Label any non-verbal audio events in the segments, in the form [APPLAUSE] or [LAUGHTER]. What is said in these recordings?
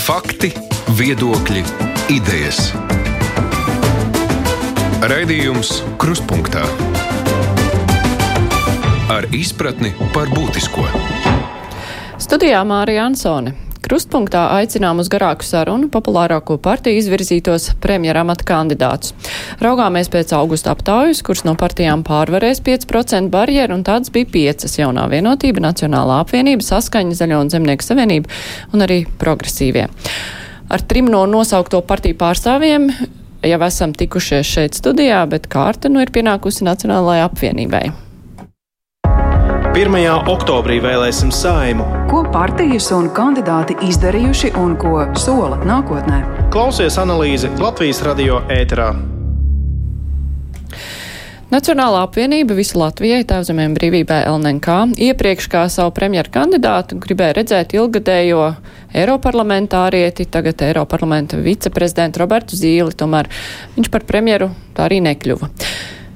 Fakti, viedokļi, idejas. Raidījums Krustpunktā ar izpratni par būtisko. Studijā Mārija Ansone. Krustpunktā aicinām uz garāku sarunu populārāko partiju izvirzītos premjeramata kandidātus. Raugāmies pēc augusta aptaujas, kuras no partijām pārvarēs 5% barjeru, un tāds bija piecas jaunā vienotība, Nacionālā apvienība, Saskaņa, Zaļo un Zemnieku savienība un arī progresīvie. Ar trim no nosaukto partiju pārstāvjiem jau esam tikušies šeit studijā, bet kārta nu ir pienākusi Nacionālajai apvienībai. 1. oktobrī vēlēsim saimu. Ko partijas un kandidāti izdarījuši un ko sola nākotnē? Klausies analīzi Latvijas radio ēterā. Nacionālā apvienība visu Latvijai tēvzemēm brīvībai LNK iepriekš kā savu premjeru kandidātu gribēja redzēt ilgadējo Eiroparlamentārieti, tagad Eiroparlamenta viceprezidentu Robertu Zīli, tomēr viņš par premjeru tā arī nekļuva.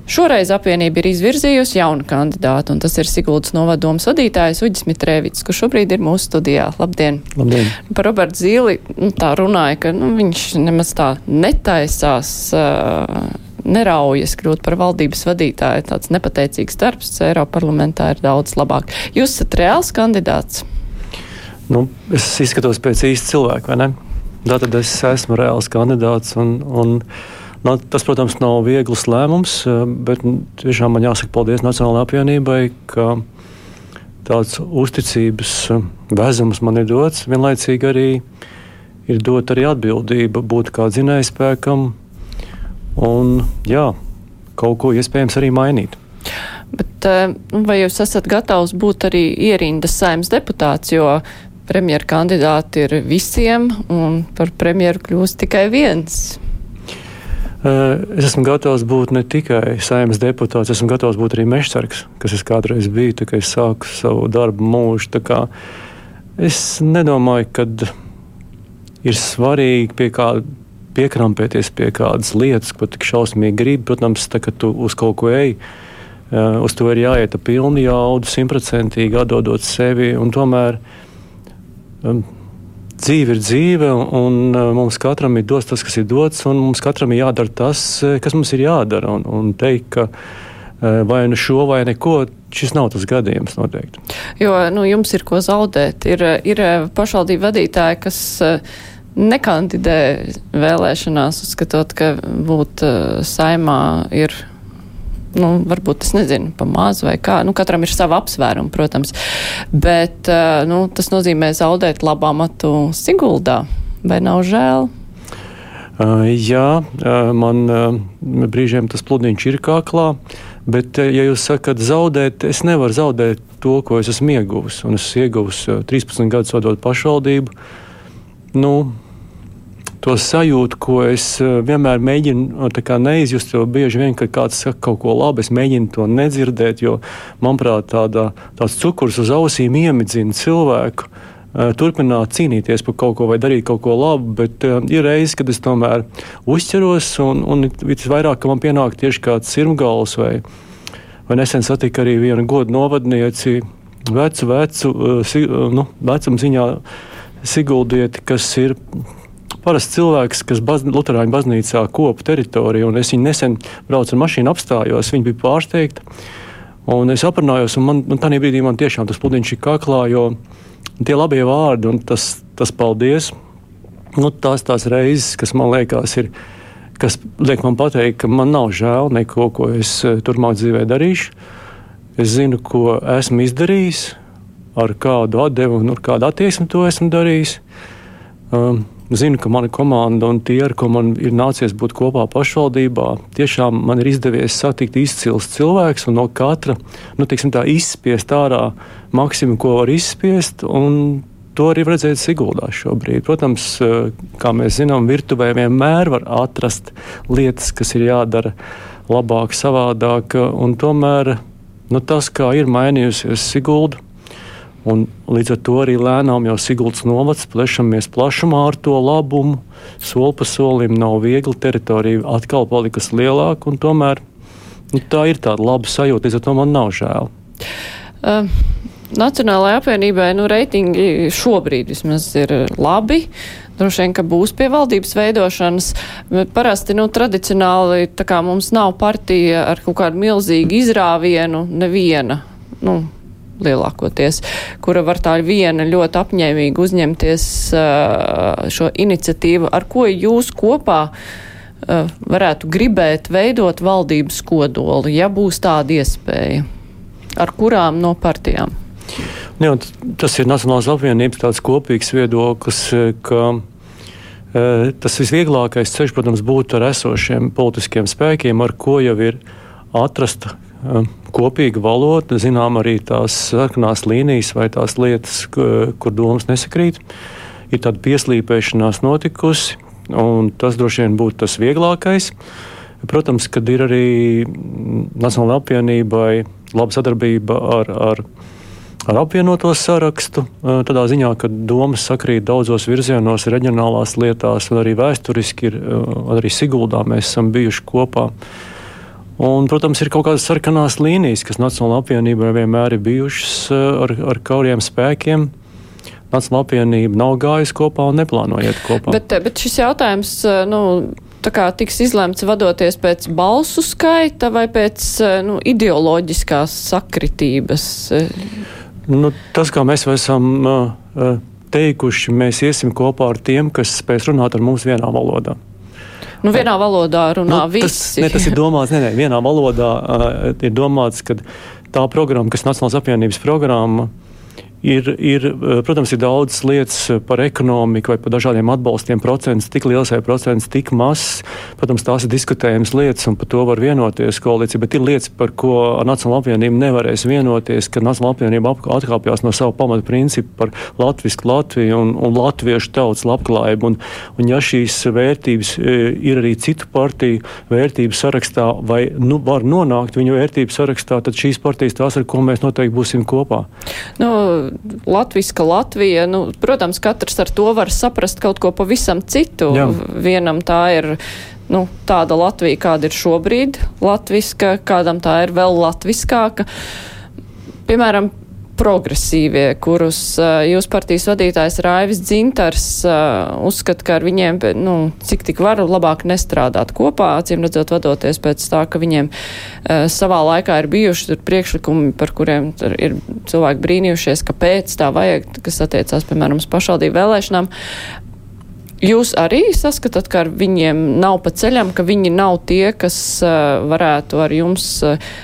Šoreiz apvienība ir izvirzījusi jaunu kandidātu, un tas ir Siguldas novadomas vadītājs Uģis Mitrēvits, kurš šobrīd ir mūsu studijā. Labdien! Labdien. Par Robertu Zīli nu, tā runāja, ka nu, viņš nemaz tā netaisās. Uh, neraujas kļūt par valdības vadītāju. Tāds nepateicīgs darbs Eiropa parlamentā ir daudz labāk. Jūs esat reāls kandidāts? Nu, es izskatos pēc īsta cilvēka, vai ne? Tātad es esmu reāls kandidāts. Un, un, Nu, tas, protams, nav viegls lēmums, eh, bet tiešām man jāsaka paldies Nacionālajai apvienībai, ka tāds uzticības eh, vezums man ir dots. Vienlaicīgi arī ir dot arī atbildība būt kā dzinējspēkam un jā, kaut ko iespējams arī mainīt. Bet, eh, vai jūs esat gatavs būt arī ierindas saimnes deputāts, jo premjeru kandidāti ir visiem un par premjeru kļūst tikai viens? Eh, es esmu gatavs būt ne tikai saimnes deputāts, esmu gatavs būt arī mežsargs, kas es kādreiz biju, kad es sāku savu darbu mūžu. Es nedomāju, ka ir svarīgi pie kā piekrampēties pie kādas lietas, ko tik šausmīgi gribi. Protams, tā, kad tu uz kaut ko ej, eh, uz to ir jāiet ar pilnu jaudu, simtprocentīgi atdodot sevi. Tomēr dzīve ir dzīve, un uh, mums katram ir dots tas, kas ir dots, un mums katram ir jādara tas, uh, kas mums ir jādara. Un, un teikt, ka uh, vai nu šo vai neko, šis nav tas gadījums noteikti. Jo nu, jums ir ko zaudēt. Ir, ir pašvaldību vadītāji, kas nekandidē vēlēšanās, uzskatot, ka būt saimā ir nu, varbūt es nezinu, pa maz vai kā. Nu, katram ir sava apsvēruma, protams. Bet uh, nu, tas nozīmē zaudēt labu amatu Siguldā. Vai nav žēl? Uh, jā, uh, man uh, brīžiem tas pludiņš ir kāklā. Bet, ja jūs sakat, zaudēt, es nevaru zaudēt to, ko es esmu ieguvis. Un es esmu ieguvis 13 gadus vadot pašvaldību. Nu, to sajūtu, ko es eh, vienmēr mēģinu neizjust. Jo bieži vien, kad kāds saka kaut ko labu, es mēģinu to nedzirdēt, jo, manuprāt, tāda, tāds cukurs uz ausīm iemidzina cilvēku. Eh, turpināt cīnīties par kaut ko vai darīt kaut ko labu, bet uh, ir reizes, kad es tomēr uzķeros, un, un visvairāk man pienāk tieši kāds sirmgals, vai, vai nesen satika arī viena godu novadnieci, vecu, vecu, uh, si, uh, nu, vecuma ziņā Siguldieti, kas ir parasts cilvēks, kas baz, Lutāņu baznīcā kopa teritoriju, un es viņu nesen braucu ar mašīnu, apstājos, viņa bija pārsteigta. Un es aprunājos, un man, man tajā brīdī man tiešām tas pludiņš ir kaklā, jo tie labie vārdi un tas, tas paldies, nu, tās tās reizes, kas man liekas, ir, kas liek man pateikt, ka man nav žēl neko, ko es eh, turpmāk dzīvē darīšu. Es zinu, ko esmu izdarījis, ar kādu atdevu un ar kādu attieksmi to esmu darījis. Um, Zinu, ka mana komanda un tie, ar ko man ir nācies būt kopā pašvaldībā, tiešām man ir izdevies satikt izcils cilvēks un no katra nu, tā, izspiest ārā maksimumu, ko var izspiest. To arī redzēt Siguldā šobrīd. Protams, kā mēs zinām, virtuvē vienmēr var atrast lietas, kas ir jādara labāk, savādāk. Tomēr nu, tas, kā ir mainījusies Sigulda, Un līdz ar to arī lēnām jau Siguldas novads plešamies plašumā ar to labumu. Soli pa solim nav viegli, teritorija atkal palikusi lielāka, un tomēr nu, tā ir tāda laba sajūta, līdz ar to man nav žēl. Uh. Nacionālajai apvienībai nu, reitingi šobrīd vismaz ir labi. Droši vien, ka būs pie valdības veidošanas, bet parasti, nu, tradicionāli, mums nav partija ar kaut kādu milzīgu izrāvienu, neviena, nu, lielākoties, kura var tā viena ļoti apņēmīgi uzņemties šo iniciatīvu, ar ko jūs kopā varētu gribēt veidot valdības kodolu, ja būs tāda iespēja, ar kurām no partijām? Jā, tas ir Nacionālās apvienības tāds kopīgs viedoklis, ka tas visvieglākais ceļš, protams, būtu ar esošiem politiskiem spēkiem, ar ko jau ir atrasta kopīga valoda, zinām arī tās sarkanās līnijas vai tās lietas, kur domas nesakrīt. Ir tāda pieslīpēšanās notikusi, un tas droši vien būtu tas vieglākais. Protams, kad ir arī Nacionālajai apvienībai laba sadarbība ar, ar ar apvienoto sarakstu. Tādā ziņā, ka domas sakrīt daudzos virzienos, reģionālās lietās, un arī vēsturiski ir arī Siguldā mēs esam bijuši kopā. Un, protams, ir kaut kādas sarkanās līnijas, kas Nacionālajā apvienībā vienmēr ir bijušas ar, ar kauriem spēkiem. Nacionālā apvienība nav gājusi kopā un neplāno iet kopā. Bet, bet šis jautājums, nu, tā kā tiks izlemts vadoties pēc balsu skaita vai pēc nu, ideoloģiskās sakritības? Nu, tas, kā mēs esam teikuši, mēs iesim kopā ar tiem, kas spēs runāt ar mums vienā valodā. Nu, vienā valodā runā nu, visi. Tas, ne, tas ir domāts, ne, ne, vienā valodā uh, ir domāts, ka tā programma, kas Nacionālās apvienības programma, uh, Ir, ir, eh, protams, ir daudz lietas par ekonomiku vai par dažādiem atbalstiem. Procents tik liels vai procents tik mazs. Protams, tās ir diskutējamas lietas un par to var vienoties koalīcija, bet ir lietas, par ko Nacionāla apvienība nevarēs vienoties, ka Nacionāla apvienība atkāpjas no savu pamatu principu par latvisku Latviju un, un latviešu tautas labklājību. Un, un ja šīs vērtības eh, ir arī citu partiju vērtību sarakstā vai nu, var nonākt viņu vērtību sarakstā, tad šīs partijas tās, ar ko mēs noteikti būsim kopā. Nu, latviska Latvija, nu, protams, katrs ar to var saprast kaut ko pavisam citu. Jā. Vienam tā ir nu, tāda Latvija, kāda ir šobrīd, latviska, kādam tā ir vēl latviskāka. Piemēram, progresīvie, kurus uh, jūs partijas vadītājs Raivis Dzintars uh, uzskata, ka ar viņiem, nu, cik tik var labāk nestrādāt kopā, acīm redzot, vadoties pēc tā, ka viņiem uh, savā laikā ir bijuši priekšlikumi, par kuriem ir cilvēki brīnījušies, kāpēc tā vajag, kas attiecās, piemēram, uz pašvaldību vēlēšanām. Jūs arī saskatāt, ka ar viņiem nav pa ceļam, ka viņi nav tie, kas varētu ar jums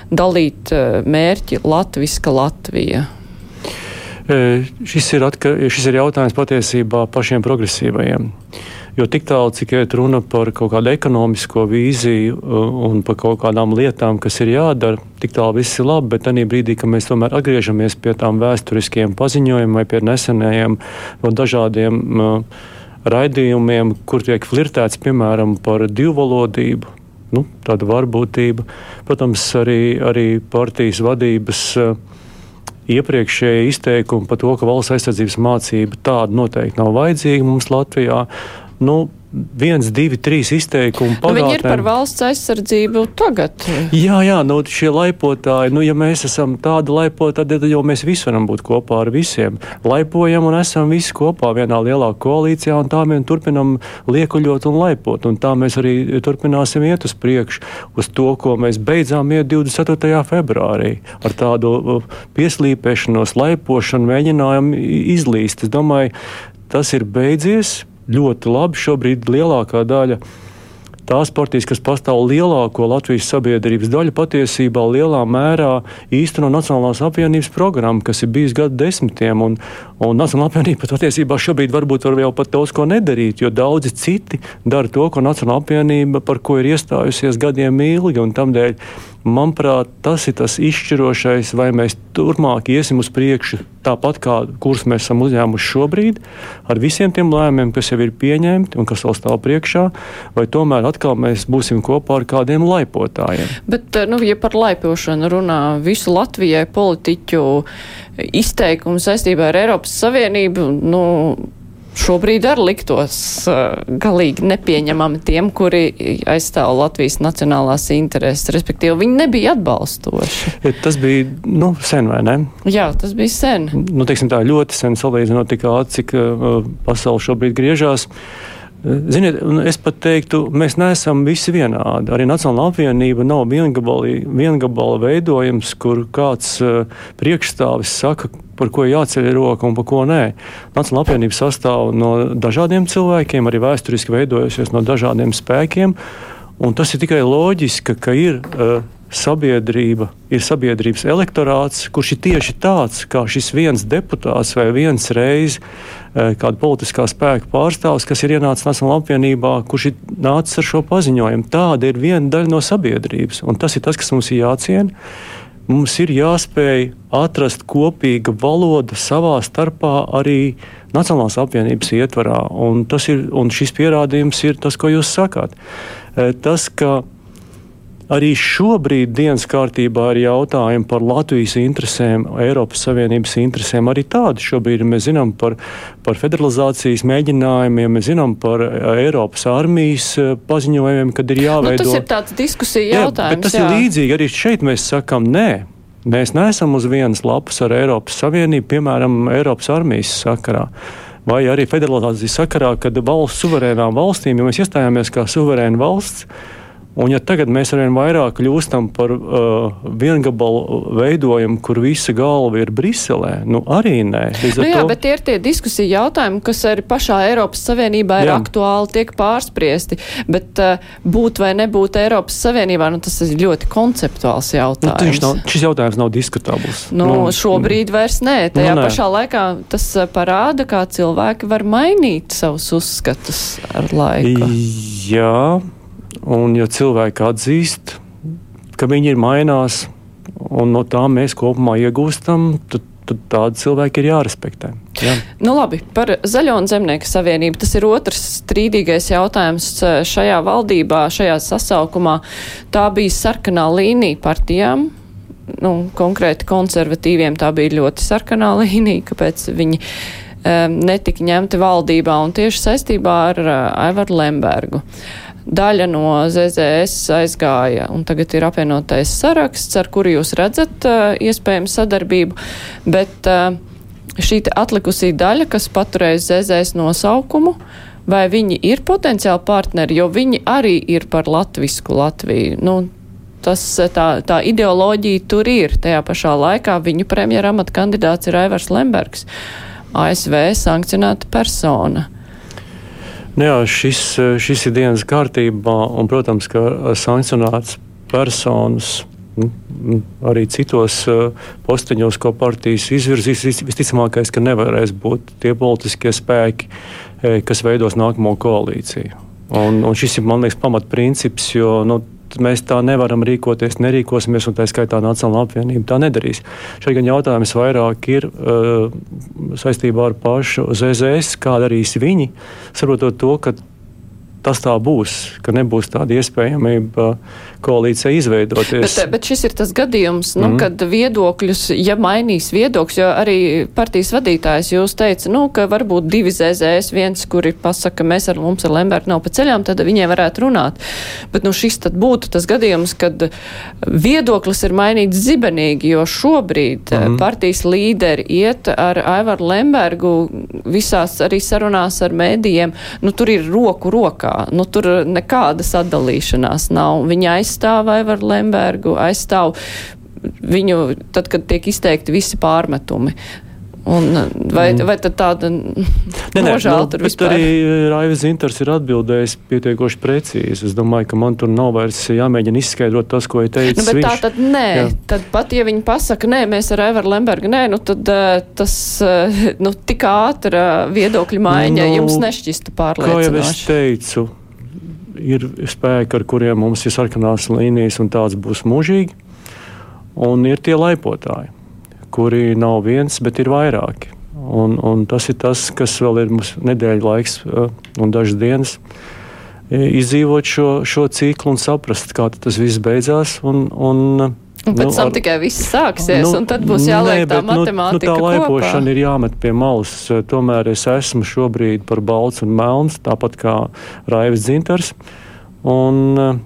dalīt mērķi Latviska Latvija? Šis ir, atka, šis ir jautājums patiesībā pašiem progresīvajiem. Jo tik tālu, cik iet runa par kaut kādu ekonomisko vīziju un par kaut kādām lietām, kas ir jādara, tik tālu viss ir labi, bet tajā brīdī, kad mēs tomēr atgriežamies pie tām vēsturiskiem paziņojumiem vai pie nesenajiem no dažādiem uh, raidījumiem, kur tiek flirtēts piemēram par divvalodību, nu, tāda varbūtība, protams, arī, arī partijas vadības. Uh, iepriekšēji izteikumi par to, ka valsts aizsardzības mācība tāda noteikti nav vajadzīga mums Latvijā. Nu, viens, divi, trīs izteikumi. Nu, viņi ir par valsts aizsardzību tagad. Jā, jā, nu, šie laipotāji, nu, ja mēs esam tādi laipotāji, tad jau mēs visi varam būt kopā ar visiem. Laipojam un esam visi kopā vienā lielā koalīcijā, un tā mēs turpinam liekuļot un laipot. Un tā mēs arī turpināsim iet uz priekšu, uz to, ko mēs beidzām iet 24. februārī. Ar tādu uh, pieslīpēšanos, laipošanu mēģinājām izlīst. Es domāju, tas ir beidzies ļoti labi. Šobrīd lielākā daļa tās partijas, kas pastāv lielāko Latvijas sabiedrības daļu, patiesībā lielā mērā īsteno Nacionālās apvienības programmu, kas ir bijusi gadu desmitiem. Un, un Nacionālā apvienība patiesībā šobrīd varbūt var vēl pat daudz ko nedarīt, jo daudzi citi dara to, ko Nacionālā apvienība, par ko ir iestājusies gadiem ilgi. Tādēļ Manuprāt, tas ir tas izšķirošais, vai mēs turpmāk iesim uz priekšu tāpat kā kurus mēs esam uzņēmuši šobrīd, ar visiem tiem lēmumiem, kas jau ir pieņemti un kas vēl stāv priekšā, vai tomēr atkal mēs būsim kopā ar kādiem laipotājiem. Bet, nu, ja par laipošanu runā visu Latvijai politiķu izteikumu saistībā ar Eiropas Savienību, nu, šobrīd arī liktos uh, galīgi nepieņemami tiem, kuri aizstāv Latvijas nacionālās intereses, respektīvi viņi nebija atbalstoši. Tas bija nu, sen, vai ne? Jā, tas bija sen. Nu, teiksim, tā ļoti sen salīdzinot tik ātri, cik uh, pasaule šobrīd griežās. Ziniet, es pat teiktu, mēs neesam visi vienādi. Arī Nacionāla apvienība nav viengabala veidojums, kur kāds uh, priekšstāvis saka, par ko jāceļ roka un par ko nē. Nacionāla apvienība sastāv no dažādiem cilvēkiem, arī vēsturiski veidojusies no dažādiem spēkiem. Un tas ir tikai loģiski, ka ir uh, sabiedrība, ir sabiedrības elektorāts, kurš ir tieši tāds, kā šis viens deputāts vai viens reizes uh, kāda politiskā spēka pārstāvs, kas ir ienācis Nacionālajā apvienībā, kurš ir nācis ar šo paziņojumu. Tāda ir viena daļa no sabiedrības, un tas ir tas, kas mums ir jāciena mums ir jāspēj atrast kopīga valoda savā starpā arī Nacionālās apvienības ietvarā. Un, ir, un šis pierādījums ir tas, ko jūs sakāt. E, tas, ka Arī šobrīd dienas kārtībā ir jautājumi par Latvijas interesēm, Eiropas Savienības interesēm. Arī tādi šobrīd mēs zinām par, par federalizācijas mēģinājumiem, mēs zinām par e, Eiropas armijas e, paziņojumiem, kad ir jāveido. Nu, tas ir tāds diskusija jautājums. Jā, tas jā. ir līdzīgi arī šeit mēs sakām nē. Mēs neesam uz vienas lapas ar Eiropas Savienību, piemēram, Eiropas armijas sakarā vai arī federalizācijas sakarā, kad valsts suverēnām valstīm, ja mēs iestājāmies kā suverēna valsts, Un ja tagad mēs arvien vairāk kļūstam par uh, viengabalu veidojumu, kur visa galva ir Briselē, nu arī nē. Nu jā, to... bet tie ir tie diskusija jautājumi, kas arī pašā Eiropas Savienībā ir jā. aktuāli, tiek pārspriesti. Bet uh, būt vai nebūt Eiropas Savienībā, nu tas ir ļoti konceptuāls jautājums. Nu, nav, šis jautājums nav diskutabls. Nu, nu, šobrīd vairs nē. Tajā nu, nē. pašā laikā tas uh, parāda, kā cilvēki var mainīt savus uzskatus ar laiku. Jā. Un, ja cilvēki atzīst, ka viņi ir mainās, un no tā mēs kopumā iegūstam, tad, tad tādi cilvēki ir jārespektē. Jā. Nu, labi, par Zaļo un Zemnieku savienību. Tas ir otrs strīdīgais jautājums šajā valdībā, šajā sasaukumā. Tā bija sarkanā līnija partijām. Nu, konkrēti konservatīviem tā bija ļoti sarkanā [LAUGHS] līnija, kāpēc viņi um, netika ņemti valdībā un tieši saistībā ar uh, Aivaru Lembergu. Uh, daļa no ZZS aizgāja, un tagad ir apvienotais saraksts, ar kuru jūs redzat iespējamu sadarbību, bet šī atlikusī daļa, kas paturēs ZZS nosaukumu, vai viņi ir potenciāli partneri, jo viņi arī ir par latvisku Latviju. Nu, tas, tā, tā ideoloģija tur ir. Tajā pašā laikā viņu premjera amata kandidāts ir Aivars Lembergs, ASV sankcionēta persona. Nu jā, šis, šis ir dienas kārtībā, un, protams, ka sankcionēts personas nu, arī citos posteņos, ko partijas izvirzīs, visticamākais, ka nevarēs būt tie politiskie spēki, kas veidos nākamo koalīciju. Un, un šis ir, man liekas, pamatprincips, jo nu, mēs tā nevaram rīkoties, nerīkosimies, un tā skaitā Nacionāla apvienība tā nedarīs. Šeit gan jautājums vairāk ir uh, saistībā ar pašu ZZS, kā darīs viņi, saprotot to, ka tas tā būs, ka nebūs tāda iespējamība koalīcija izveidoties. Bet, bet šis ir tas gadījums, nu, mm. kad viedokļus, ja mainīs viedokļus, jo arī partijas vadītājs jūs teica, nu, ka varbūt divi ZZS, viens, kuri pasaka, mēs ar mums ar Lembergu nav pa ceļām, tad viņiem varētu runāt. Bet, nu, šis tad būtu tas gadījums, kad viedoklis ir mainīts zibenīgi, jo šobrīd mm. partijas līderi iet ar Aivaru Lembergu visās arī sarunās ar mēdījiem, nu, tur ir roku rokā kā. Nu, tur nekāda sadalīšanās nav. Viņa aizstāv Aivaru Lembergu, aizstāv viņu tad, kad tiek izteikti visi pārmetumi. Un vai, mm. vai tad tāda nožēla nu, tur vispār? Arī Raivis Zintars ir atbildējis pietiekoši precīzi. Es domāju, ka man tur nav vairs jāmēģina izskaidrot tas, ko ir teicis. Nu, bet viņš. tā tad nē, Jā. tad pat ja viņi pasaka, nē, mēs ar Evaru Lembergu, nē, nu tad uh, tas, uh, nu tik ātra viedokļu maiņa nu, jums nešķista pārliecinoši. Kā jau es teicu, ir spēki, ar kuriem mums ir sarkanās līnijas, un tāds būs mūžīgi, un ir tie laipotāji kuri nav viens, bet ir vairāki. Un, un tas ir tas, kas vēl ir mums nedēļa laiks uh, un dažas dienas. Izdzīvot šo, šo ciklu un saprast, kā tas viss beidzās. Un, un Un pēc nu, tam ar, tikai viss sāksies, nu, un tad būs jāliek nē, tā matemātika. Nu, nu, tā laipošana kopā. ir jāmet pie malas. Tomēr es esmu šobrīd par balts un melns, tāpat kā Raivis Dzintars. Un, eh,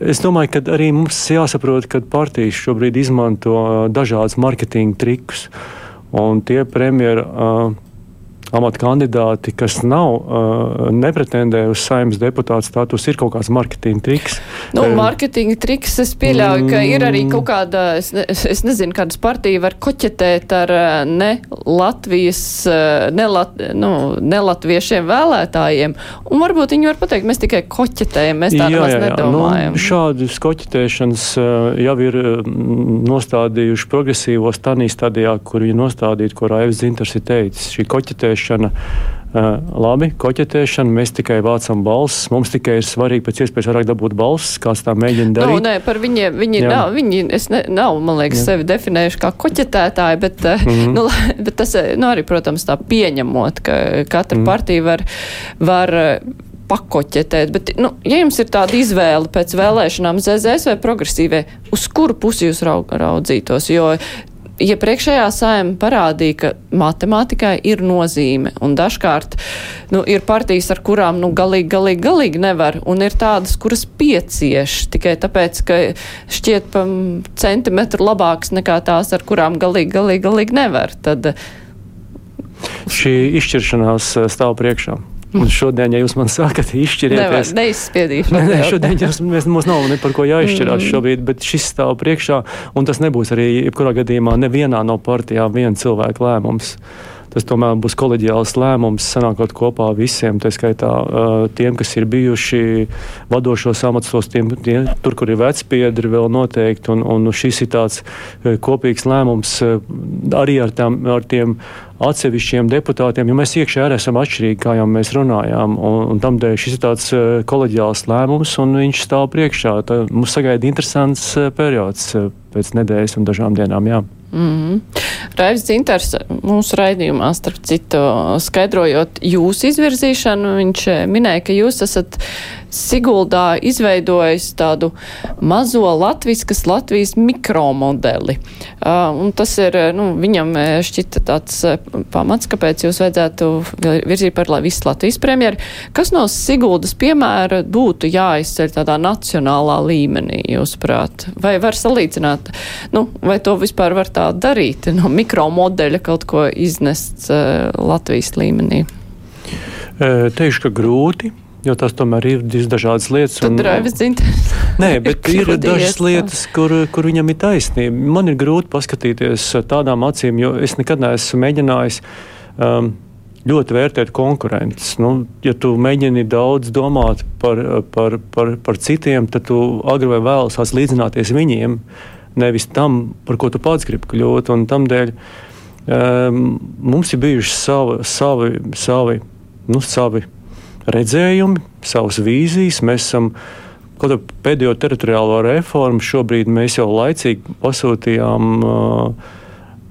es domāju, ka arī mums jāsaprot, ka partijas šobrīd izmanto dažādas marketinga trikus. Un tie premjera uh, amata kandidāti, kas nav, uh, nepretendē uz saimnes deputāta status, ir kaut kāds marketinga triks. Nu, marketinga triks es pieļauju, ka ir arī kaut kāda, es, ne, es nezinu, kādas partija var koķetēt ar ne Latvijas, ne, lat, nu, ne latviešiem vēlētājiem. Un varbūt viņi var pateikt, mēs tikai koķetējam, mēs tā nemaz nedomājam. Nu, šādas koķetēšanas jau ir nostādījuši progresīvos tanī stadijā, kur viņi nostādītu, ko Raivs Zintars ir teicis. Šī koķetēšana koķetēšana. Uh, labi, koķetēšana, mēs tikai vācam balsis. Mums tikai ir svarīgi pēc iespējas vairāk dabūt balsis, kāds tā mēģina darīt. Nu, nē, par viņiem, viņi Jā. nav, viņi, es ne, nav, man liekas, Jā. sevi definējuši kā koķetētāji, bet, mm -hmm. nu, bet tas, nu, arī, protams, tā pieņemot, ka katra mm -hmm. partija var, var pakoķetēt. Bet, nu, ja jums ir tāda izvēle pēc vēlēšanām ZZS vai progresīvai, uz kuru pusi jūs raudzītos? Jo iepriekšējā ja saima parādīja, ka matemātikai ir nozīme, un dažkārt nu, ir partijas, ar kurām nu, galīgi, galīgi, galīgi nevar, un ir tādas, kuras piecieš tikai tāpēc, ka šķiet pa centimetru labāks nekā tās, ar kurām galīgi, galīgi, galīgi nevar. Tad, Šī izšķiršanās eh, stāv priekšā. Un šodien, ja jūs man sākat izšķirties, neizspiedīšu. Nē, nē, šodien jūs, mēs, mums nav ne par ko jāizšķirās mm. šobrīd, bet šis stāv priekšā, un tas nebūs arī, jebkurā gadījumā, nevienā no partijām viena cilvēka lēmums. Tas tomēr būs koleģiāls lēmums, sanākot kopā visiem, tā skaitā tiem, kas ir bijuši vadošos amatos, tiem, tie, tur, kur ir vecpiedri vēl noteikti, un, un šis ir tāds kopīgs lēmums arī ar, tām, ar tiem atsevišķiem deputātiem, jo mēs iekšā arī esam atšķirīgi, kā jau mēs runājām. Un, un tam dēļ šis ir tāds uh, koleģiāls lēmums, un viņš stāv priekšā. Tā, mums sagaida interesants uh, periods uh, pēc nedēļas un dažām dienām. Jā. Mm -hmm. Raivs Dzintars mūsu raidījumā, starp citu, skaidrojot jūsu izvirzīšanu, viņš minēja, ka jūs esat Siguldā izveidojis tādu mazo latviskas Latvijas mikromodeli. Uh, tas ir, nu, viņam šķita tāds pamats, kāpēc jūs vajadzētu virzīt par visu Latvijas premjeru. Kas no Siguldas piemēra būtu jāizceļ tādā nacionālā līmenī, jūsuprāt? Vai var salīdzināt, nu, vai to vispār var tā darīt, no mikromodeļa kaut ko iznest uh, Latvijas līmenī? Teikšu, ka grūti. Jo tas tomēr ir dažādas lietas. Tad drāvis dzintars. Nē, [LAUGHS] bet ir, ir dažas lietas, kur, kur viņam ir taisnība. Man ir grūti paskatīties tādām acīm, jo es nekad neesmu mēģinājis. Um, ļoti vērtēt konkurences. Nu, ja tu mēģini daudz domāt par, par, par, par citiem, tad tu agri vai vēlāk sāc līdzināties viņiem. Nevis tam, par ko tu pats gribi kļūt. Un tamdēļ um, mums ir bijuši savi, savi, savi, nu, savi redzējumi, savas vīzijas. Mēs esam kaut kādā pēdējo teritoriālo reformu, šobrīd mēs jau laicīgi pasūtījām. Uh,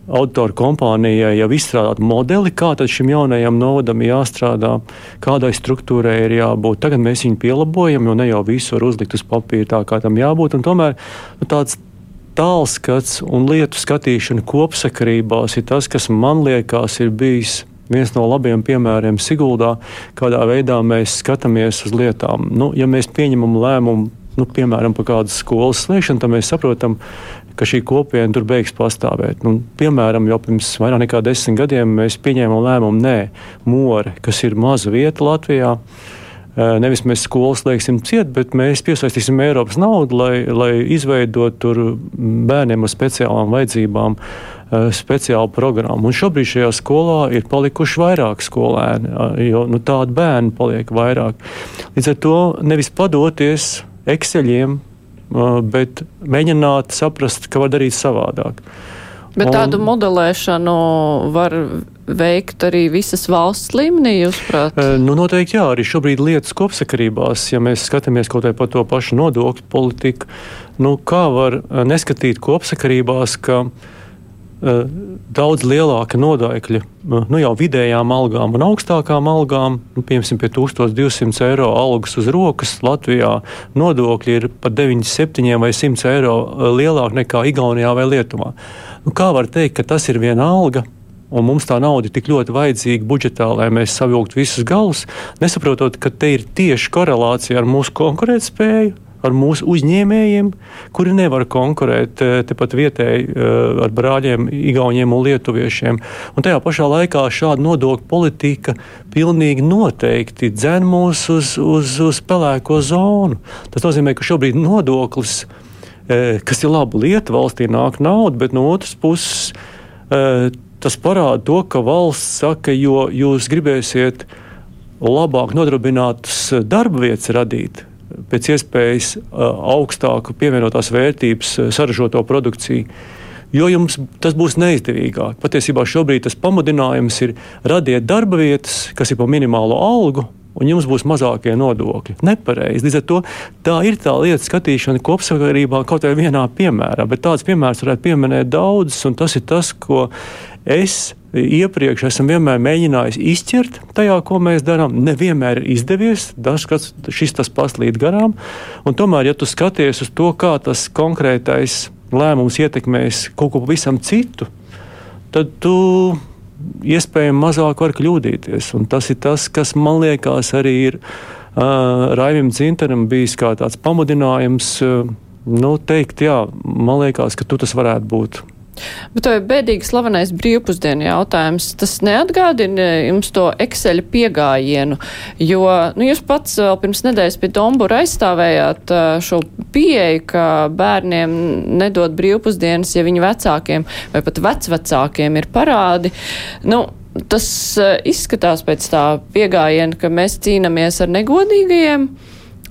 autoru kompānijai jau izstrādāt modeli, kā šim jaunajam novadam jāstrādā, kādai struktūrai ir jābūt. Tagad mēs viņu pielāgojam, jo ne jau visu var uzlikt uz papīra tā, kā tam jābūt. Tomēr nu, tāds tālskats un lietu skatīšana kopsakarībās ir tas, kas man liekas ir bijis viens no labiem piemēriem Siguldā, kādā veidā mēs skatāmies uz lietām. Nu, ja mēs pieņemam lēmumu, nu, piemēram, par kādu skolas slēgšanu, tad mēs saprotam, ka šī kopiena tur beigs pastāvēt. Nu, piemēram, jau pirms vairāk nekā desmit gadiem mēs pieņēmām lēmumu, nē, More, kas ir maza vieta Latvijā. Nevis mēs skolas lieksim ciet, bet mēs piesaistīsim Eiropas naudu, lai, lai izveidotu tur bērniem ar speciālām vajadzībām speciālu programmu. Un šobrīd šajā skolā ir palikuši vairāk skolēni, jo nu, tādu bērnu paliek vairāk. Līdz ar to nevis padoties Exceliem, bet mēģināt saprast, ka var darīt savādāk. Bet tādu modelēšanu var veikt arī visas valsts līmenī, jūsuprāt? Nu, noteikti jā, arī šobrīd lietas kopsakarībās, ja mēs skatāmies kaut vai par to pašu nodokļu politiku, nu, kā var neskatīt kopsakarībās, ka daudz lielāka nodokļa nu, jau vidējām algām un augstākām algām. Nu, piemēram, pie 1200 eiro algas uz rokas Latvijā nodokļi ir par 97 vai 100 eiro lielāki nekā Igaunijā vai Lietuvā. Nu, kā var teikt, ka tas ir viena alga? Un mums tā nauda ir tik ļoti vajadzīga budžetā, lai mēs savilktu visus galus, nesaprotot, ka te ir tieši korelācija ar mūsu konkurētspēju, ar mūsu uzņēmējiem, kuri nevar konkurēt eh, tepat vietēji eh, ar brāļiem, igauniem un lietuviešiem. Un tajā pašā laikā šāda nodokļu politika pilnīgi noteikti dzen mūs uz, uz, uz pelēko zonu. Tas nozīmē, ka šobrīd nodoklis, eh, kas ir laba lieta, valstī nāk nauda, bet no otras puses tas parāda to, ka valsts saka, jo jūs gribēsiet labāk nodarbinātas darba vietas radīt, pēc iespējas augstāku pievienotās vērtības saražoto produkciju. Jo jums tas būs neizdevīgāk. Patiesībā šobrīd tas pamudinājums ir radīt darba vietas, kas ir pa minimālo algu, un jums būs mazākie nodokļi. Nepareizi. Līdz ar to tā ir tā lieta skatīšana kopsakarībā kaut vai vienā piemērā, bet tāds piemērs varētu pieminēt daudzus, un tas ir tas, ko es iepriekš esam vienmēr mēģinājis izķert tajā, ko mēs darām. Nevienmēr ir izdevies, dažkārt šis tas paslīd garām. Un tomēr, ja tu skaties uz to, kā tas konkrētais lēmums ietekmēs kaut ko pavisam citu, tad tu iespējami mazāk var kļūdīties. Un tas ir tas, kas man liekas arī ir uh, Raivim Zintaram bijis kā tāds pamudinājums. Uh, nu, teikt, jā, man liekas, ka tu tas varētu būt. Bet to ir bēdīgi slavenais brīvpusdienu jautājums. Tas neatgādina jums to Excel piegājienu, jo nu, jūs pats vēl pirms nedēļas pie Dombura aizstāvējāt šo pieeju, ka bērniem nedod brīvpusdienas, ja viņu vecākiem vai pat vecvecākiem ir parādi. Nu, tas izskatās pēc tā piegājiena, ka mēs cīnāmies ar negodīgajiem.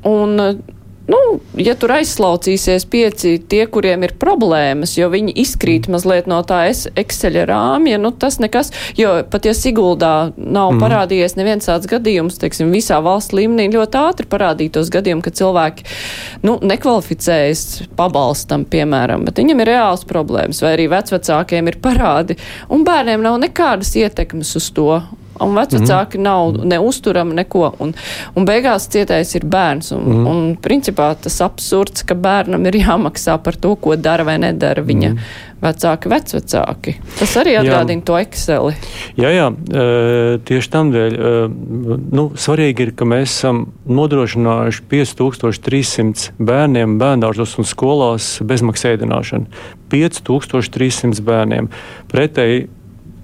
Un Nu, ja tur aizslaucīsies pieci tie, kuriem ir problēmas, jo viņi izkrīt mm. mazliet no tā Excel rāmja, nu tas nekas, jo pat ja Siguldā nav mm. parādījies neviens tāds gadījums, teiksim, visā valsts līmenī ļoti ātri parādītos gadījumi, ka cilvēki, nu, nekvalificējas pabalstam, piemēram, bet viņam ir reāls problēmas, vai arī vecvecākiem ir parādi, un bērniem nav nekādas ietekmes uz to un vecāki mm nav ne uzturami neko. Un, un beigās cietais ir bērns. Un, mm un principā tas absurds, ka bērnam ir jāmaksā par to, ko dara vai nedara viņa mm vecāki, vecvecāki. Tas arī atgādina jā. to Exceli. Jā, jā, tieši tam dēļ. Nu, svarīgi ir, ka mēs esam nodrošinājuši 5300 bērniem bērndārzos un skolās bezmaksas ēdināšanu. 5300 bērniem. Pretēji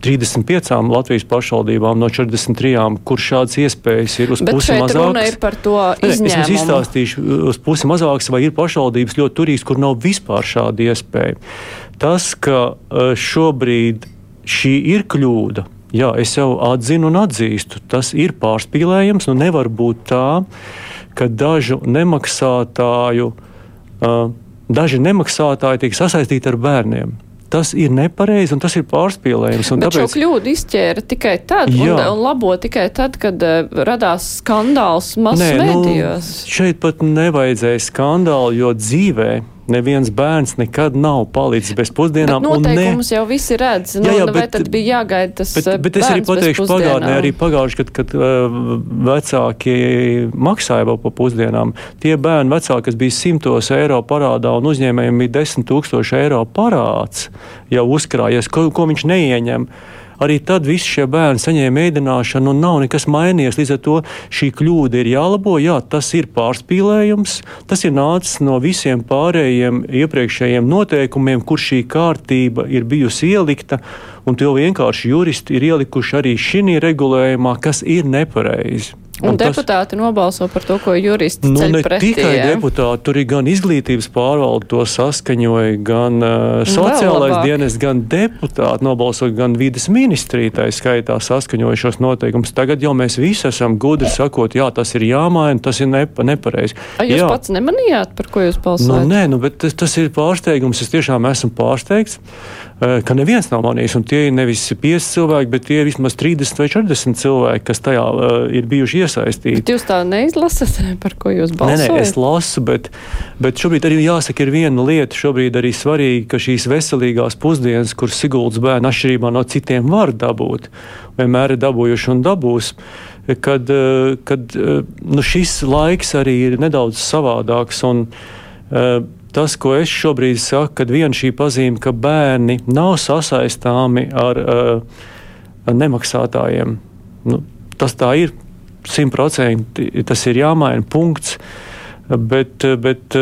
35 Latvijas pašvaldībām no 43, kur šādas iespējas ir uz Bet pusi mazākas. Runa ir par to izņēmumu. Es izstāstīšu uz pusi mazākas, vai ir pašvaldības ļoti turīgas, kur nav vispār šāda iespēja. Tas, ka e, šobrīd šī ir kļūda, jā, es jau atzinu un atzīstu, tas ir pārspīlējums. Nu nevar būt tā, ka dažu nemaksātāju, uh, daži nemaksātāji tiek sasaistīti ar bērniem tas ir nepareizi un tas ir pārspīlējums. Bet tāpēc... šo kļūdu izķēra tikai tad un, un labo tikai tad, kad uh, radās skandāls masmedijos. Nu, šeit pat nevajadzēja skandālu, jo dzīvē Neviens bērns nekad nav palicis bez pusdienām. Bet noteikumus ne... jau visi redz. Nu, jā, jā, bet, tad bija jāgaida tas. Bet, bet es arī pateikšu pagātnē, arī pagājuši, kad, kad uh, vecāki maksāja vēl pa pusdienām. Tie bērni vecāki, kas bija simtos eiro parādā un uzņēmējiem bija desmit tūkstoši eiro parāds, jau uzkrājies, ko, ko viņš neieņem arī tad visi šie bērni saņēma ēdināšanu un nav nekas mainījies. Līdz ar to šī kļūda ir jālabo. Jā, tas ir pārspīlējums. Tas ir nācis no visiem pārējiem iepriekšējiem noteikumiem, kur šī kārtība ir bijusi ielikta. Un to vienkārši juristi ir ielikuši arī šī regulējumā, kas ir nepareizi. Un, un deputāti tas, nobalso par to, ko juristi nu, ceļ ne pretī. Tikai ja? deputāti, tur ir gan izglītības pārvalde to saskaņoja, gan uh, sociālais dienas, gan deputāti nobalso, gan vidas ministrija tā skaitā saskaņoja šos noteikumus. Tagad jau mēs visi esam gudri sakot, jā, tas ir jāmaina, tas ir nepa, nepareizi. A, jūs jā. pats nemanījāt, par ko jūs balsojat? Nu, nē, nu, bet tas, tas ir pārsteigums. Es tiešām esmu pārsteigts. Ka neviens nav manījis. Un tie ir nevis 5 cilvēki, bet tie ir vismaz 30 vai 40 cilvēki, kas tajā uh, ir bijuši iesaistīti. Bet jūs tā neizlasat, [LAUGHS] par ko jūs balsojat? Nē, nē, es lasu, bet, bet šobrīd arī jāsaka, ir viena lieta. Šobrīd arī svarīgi, ka šīs veselīgās pusdienas, kuras Siguldas bērni atšķirībā no citiem var dabūt, vienmēr ir dabūjuši un dabūs. Kad, kad nu, šis laiks arī ir nedaudz savādāks. Un, uh, tas, ko es šobrīd saku, kad viena šī pazīme, ka bērni nav sasaistāmi ar, uh, ar nemaksātājiem, nu, tas tā ir. Simtprocentīgi, tas ir jāmaina punkts, bet, bet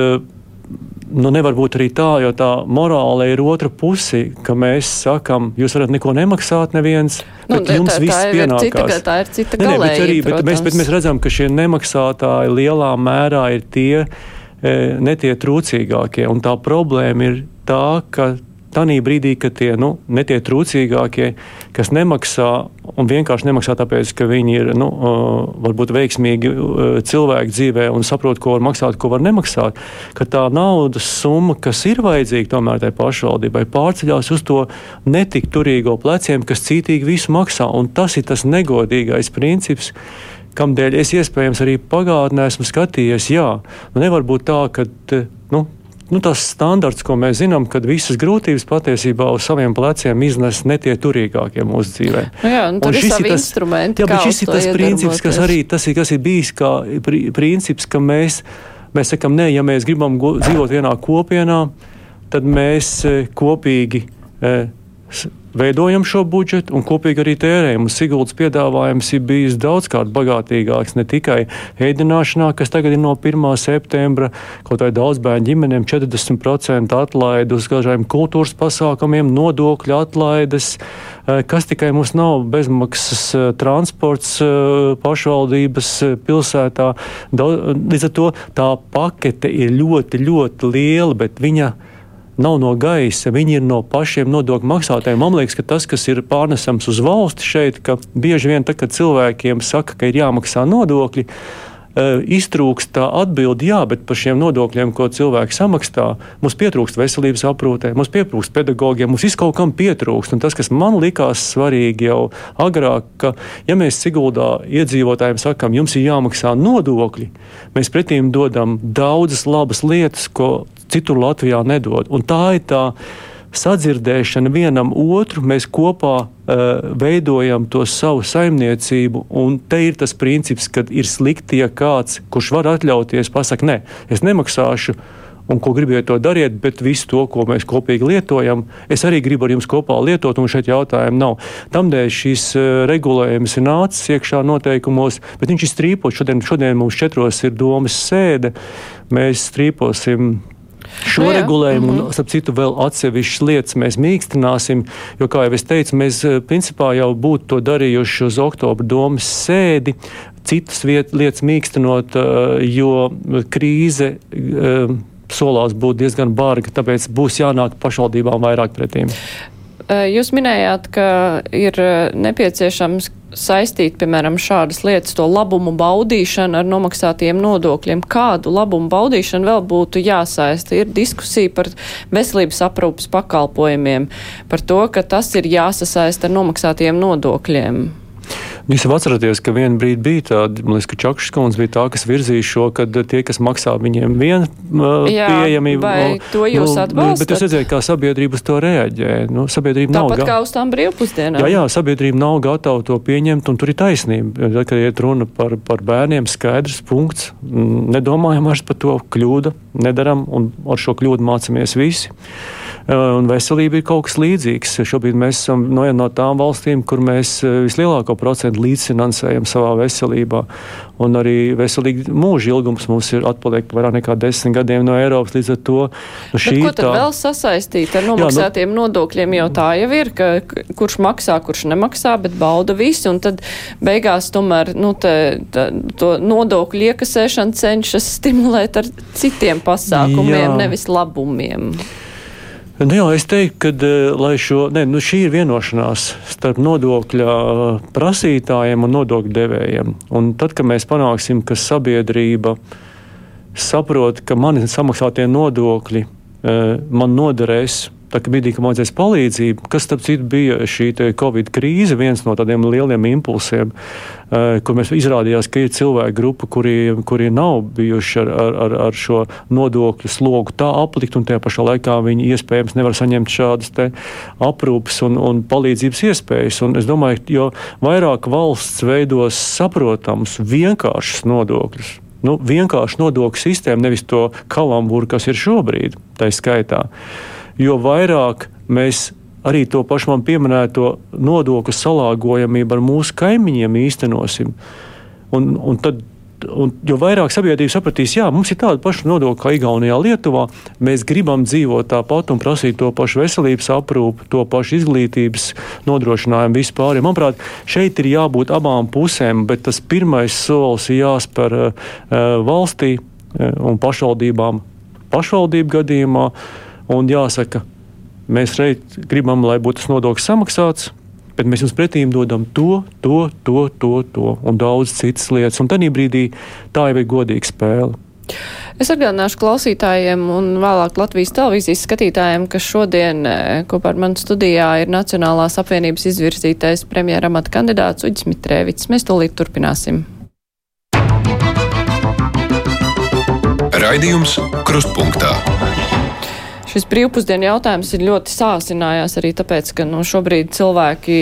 nu, nevar būt arī tā, jo tā morāla ir otra puse, ka mēs sakām, jūs varat neko nemaksāt, neviens, nu, bet jums tā, viss tā pienākās. Cita, tā ir cita galēja, ne, ne, bet, arī, bet, mēs, bet mēs redzam, ka šie nemaksātāji lielā mērā ir tie, E, netie trūcīgākie. Un tā problēma ir tā, ka Tanī brīdī, kad tie nu, netie trūcīgākie, kas nemaksā un vienkārši nemaksā tāpēc, ka viņi ir nu, varbūt veiksmīgi cilvēki dzīvē un saprot, ko var maksāt, ko var nemaksāt, ka tā naudas summa, kas ir vajadzīga tomēr tai pašvaldībai, pārceļās uz to netik turīgo pleciem, kas cītīgi visu maksā. Un tas ir tas negodīgais princips kamdēļ es iespējams arī pagātnē esmu skatījies, jā, nu nevar būt tā, ka. Nu, Nu, tas standarts, ko mēs zinām, kad visas grūtības patiesībā uz saviem pleciem iznes netie turīgākie mūsu dzīvē. Nu jā, un šis ir tas instruments, jā, bet šis ir tas princips, kas arī tas ir, kas ir bijis kā princips, ka mēs, mēs sakam, nē, ja mēs gribam dzīvot vienā kopienā, tad mēs eh, kopīgi eh, veidojam šo budžetu un kopīgi arī tērējam. Siguldas piedāvājums ir bijis daudzkārt bagātīgāks ne tikai ēdināšanā, kas tagad ir no 1. septembra, kaut vai daudz bērnu ģimenēm 40% atlaidi uz dažādiem kultūras pasākumiem, nodokļu atlaides, eh, kas tikai mums nav bezmaksas eh, transports eh, pašvaldības pilsētā. Līdz ar to tā pakete ir ļoti, ļoti liela, bet viņa nav no gaisa, viņi ir no pašiem nodokļu maksātājiem. Man liekas, ka tas, kas ir pārnesams uz valsti šeit, ka bieži vien tad, kad cilvēkiem saka, ka ir jāmaksā nodokļi, iztrūkst tā atbilde, jā, bet par šiem nodokļiem, ko cilvēki samaksā, mums pietrūkst veselības aprūpē, mums pietrūkst pedagogiem, mums viskaut kam pietrūkst. Un tas, kas man likās svarīgi jau agrāk, ka, ja mēs Siguldā iedzīvotājiem sakām, jums ir jāmaksā nodokļi, mēs pretīm dodam daudzas labas lietas, ko citur Latvijā nedod. Un tā ir tā sadzirdēšana vienam otru, mēs kopā uh, veidojam to savu saimniecību. Un te ir tas princips, ka ir slikti, ja kāds, kurš var atļauties, pasakā, nē, es nemaksāšu. Un ko gribiet, to dariet, bet visu to, ko mēs kopīgi lietojam, es arī gribu ar jums kopā lietot, un šeit jautājumu nav. Tādēļ šis uh, regulējums ir nācis iekšā noteikumos, bet viņš ir strīpots. Šodien, šodien mums četros ir domas sēde. Mēs strīposim Šo no, nu regulējumu, mm -hmm. un, starp citu, vēl atsevišķas lietas mēs mīkstināsim, jo, kā jau es teicu, mēs eh, principā jau būtu to darījuši uz oktobra domas sēdi, citas viet, lietas mīkstinot, eh, jo krīze eh, solās būt diezgan barga, tāpēc būs jānāk pašvaldībām vairāk pretīm. Jūs minējāt, ka ir nepieciešams saistīt, piemēram, šādas lietas, to labumu baudīšanu ar nomaksātiem nodokļiem. Kādu labumu baudīšanu vēl būtu jāsaista? Ir diskusija par veselības aprūpas pakalpojumiem, par to, ka tas ir jāsasaista ar nomaksātiem nodokļiem. Jūs jau atceraties, ka vienā brīdī bija tāda, man liekas, ka Čakšs kundze bija tā, kas virzīja šo, ka tie, kas maksā viņiem vienu uh, pieejamību. Vai nu, to jūs nu, atbalstat? Bet jūs redzējāt, kā sabiedrība uz to reaģē. Nu, sabiedrība Tāpat nav kā uz tām brīvpusdienām. Jā, jā, sabiedrība nav gatava to pieņemt, un tur ir taisnība. Tad, kad iet runa par, par bērniem, skaidrs punkts. Mm, nedomājam vairs par to kļūdu, nedaram, un ar šo kļūdu mācāmies visi. Eh, un veselība ir kaut kas līdzīgs. Šobrīd mēs esam no, no tām valstīm, kur mēs eh, vislielāko procentu līdzfinansējam savā veselībā. Un arī veselīgi mūža ilgums mums ir atpaliek vairāk nekā desmit gadiem no Eiropas. Līdz ar to nu, šī Bet ko tad tā... vēl sasaistīt ar nomaksātiem Jā, nu... nodokļiem, jo tā jau ir, ka kurš maksā, kurš nemaksā, bet bauda visi. Un tad beigās tomēr nu, te, tā, to nodokļu iekasēšanu cenšas stimulēt ar citiem pasākumiem, Jā. nevis labumiem. Nu jā, es teiktu, ka eh, šo, ne, nu šī ir vienošanās starp nodokļa eh, prasītājiem un nodokļu devējiem. Un tad, kad mēs panāksim, ka sabiedrība saprot, ka mani samaksātie nodokļi eh, man noderēs tā kā brīdī, kad vajadzēs palīdzību, kas, starp citu, bija šī Covid krīze, viens no tādiem lieliem impulsiem, uh, kur mēs izrādījās, ka ir cilvēku grupa, kuri, kuri nav bijuši ar, ar, ar, šo nodokļu slogu tā aplikt, un tajā pašā laikā viņi iespējams nevar saņemt šādas aprūpes un, un palīdzības iespējas. Un es domāju, jo vairāk valsts veidos saprotams, vienkāršus nodokļus, nu, vienkārši nodokļu sistēmu, nevis to kalambūru, kas ir šobrīd, tā skaitā jo vairāk mēs arī to pašu man pieminēto nodokļu salāgojamību ar mūsu kaimiņiem īstenosim. Un, un tad, un, jo vairāk sabiedrība sapratīs, jā, mums ir tāda paša nodokļa kā Igaunijā, Lietuvā, mēs gribam dzīvot tāpat un prasīt to pašu veselības aprūpu, to pašu izglītības nodrošinājumu vispār. Manuprāt, šeit ir jābūt abām pusēm, bet tas pirmais solis ir jāspēr uh, valstī uh, un pašvaldībām pašvaldību gadījumā. Uh, Un jāsaka, mēs šeit gribam, lai būtu tas nodoklis samaksāts, bet mēs jums pretī dodam to, to, to, to, to un daudz citas lietas. Un tajā brīdī tā jau ir godīga spēle. Es atgādināšu klausītājiem un vēlāk Latvijas televīzijas skatītājiem, ka šodien e, kopā ar mani studijā ir Nacionālās apvienības izvirzītais premjera amata kandidāts Uģis Mitrēvits. Mēs tūlīt turpināsim. Raidījums Krustpunktā. Šis brīvpusdienu jautājums ir ļoti sāsinājās arī tāpēc, ka nu, šobrīd cilvēki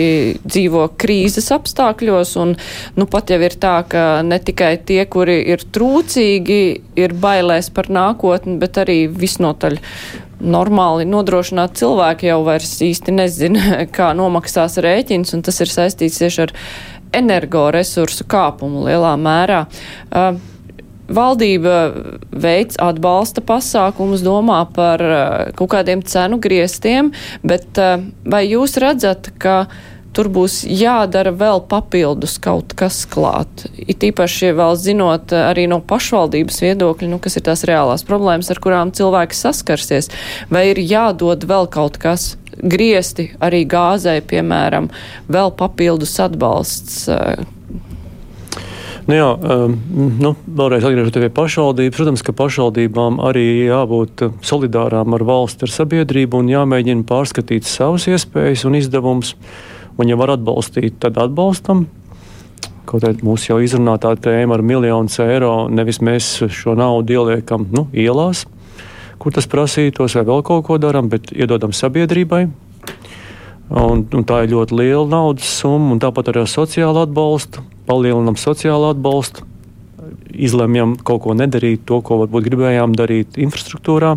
dzīvo krīzes apstākļos, un nu, pat jau ir tā, ka ne tikai tie, kuri ir trūcīgi, ir bailēs par nākotni, bet arī visnotaļ normāli nodrošināt cilvēki jau vairs īsti nezina, [LAUGHS] kā nomaksās rēķins, un tas ir saistīts tieši ar energoresursu kāpumu lielā mērā. Uh, Valdība veids atbalsta pasākumus, domā par uh, kaut kādiem cenu griestiem, bet uh, vai jūs redzat, ka tur būs jādara vēl papildus kaut kas klāt? It īpaši vēl zinot uh, arī no pašvaldības viedokļa, nu, kas ir tās reālās problēmas, ar kurām cilvēki saskarsies, vai ir jādod vēl kaut kas? Griesti arī gāzē, piemēram, vēl papildus atbalsts. Nu jā, um, nu, vēlreiz atgriežoties pie pašvaldības. Protams, ka pašvaldībām arī jābūt solidārām ar valsti, ar sabiedrību un jāmēģina pārskatīt savas iespējas un izdevumus. Un, ja var atbalstīt, tad atbalstam. Kaut arī mūsu jau izrunātā tēma ar miljonus eiro, nevis mēs šo naudu ieliekam nu, ielās, kur tas prasītos, vai vēl kaut ko darām, bet iedodam sabiedrībai, Un, un tā ir ļoti liela naudas summa, un tāpat arī ar sociālo atbalstu. Palielinām sociālo atbalstu, izlemjam kaut ko nedarīt, to, ko varbūt gribējām darīt infrastruktūrā.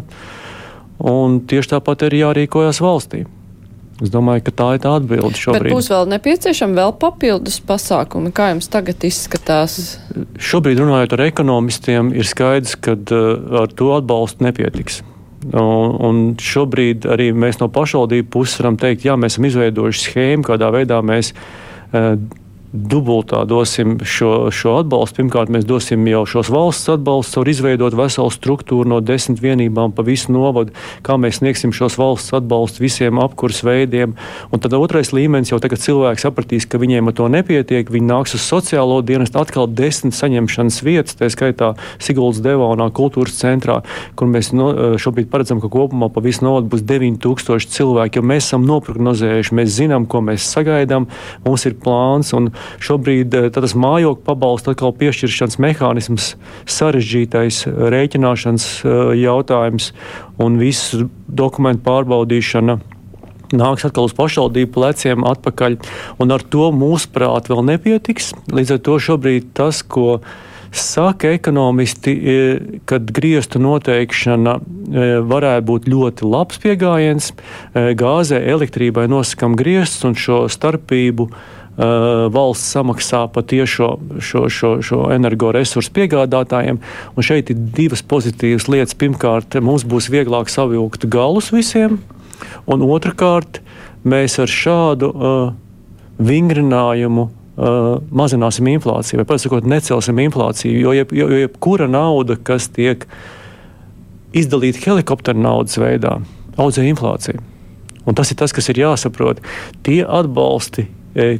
Un tieši tāpat ir jārīkojas valstī. Es domāju, ka tā ir tā atbilde šobrīd. Bet būs vēl nepieciešami vēl papildus pasākumi. Kā jums tagad izskatās? Šobrīd runājot ar ekonomistiem, ir skaidrs, ka uh, ar to atbalstu nepietiks. Un, un šobrīd arī mēs no pašvaldību puses varam teikt, jā, mēs esam izveidojuši schēmu, kādā veidā mēs uh, dubultā dosim šo, šo atbalstu. Pirmkārt, mēs dosim jau šos valsts atbalstus, var izveidot veselu struktūru no desmit vienībām pa visu novadu, kā mēs sniegsim šos valsts atbalstus visiem apkurs veidiem. Un tad otrais līmenis jau tagad cilvēki sapratīs, ka viņiem ar to nepietiek. Viņi nāks uz sociālo dienestu atkal desmit saņemšanas vietas, tā skaitā Siguldas Devonā kultūras centrā, kur mēs no, šobrīd paredzam, ka kopumā pa visu novadu būs 9000 cilvēki, jo mēs esam noprognozējuši, mēs zinām, ko mēs sagaidām, mums ir plāns. Un, Šobrīd eh, tas mājokļu pabalstu atkal piešķiršanas mehānisms, sarežģītais eh, rēķināšanas eh, jautājums un visu dokumentu pārbaudīšana nāks atkal uz pašvaldību pleciem atpakaļ. Un ar to mūsuprāt vēl nepietiks. Līdz ar to šobrīd tas, ko saka ekonomisti, kad griestu noteikšana varētu būt ļoti labs pieejams. Gāzē, elektrībai nosakām griestus un šo starpību valsts samaksā patiešo šo, šo, šo energoresursu piegādātājiem. Un šeit ir divas pozitīvas lietas. Pirmkārt, mums būs vieglāk savilkt galus visiem, un otrkārt, mēs ar šādu uh, vingrinājumu uh, mazināsim inflāciju, vai pasakot, necelsim inflāciju. Jo, jeb, jo jebkura nauda, kas tiek izdalīta helikoptera naudas veidā, audzē inflāciju. Un tas ir tas, kas ir jāsaprot. Tie atbalsti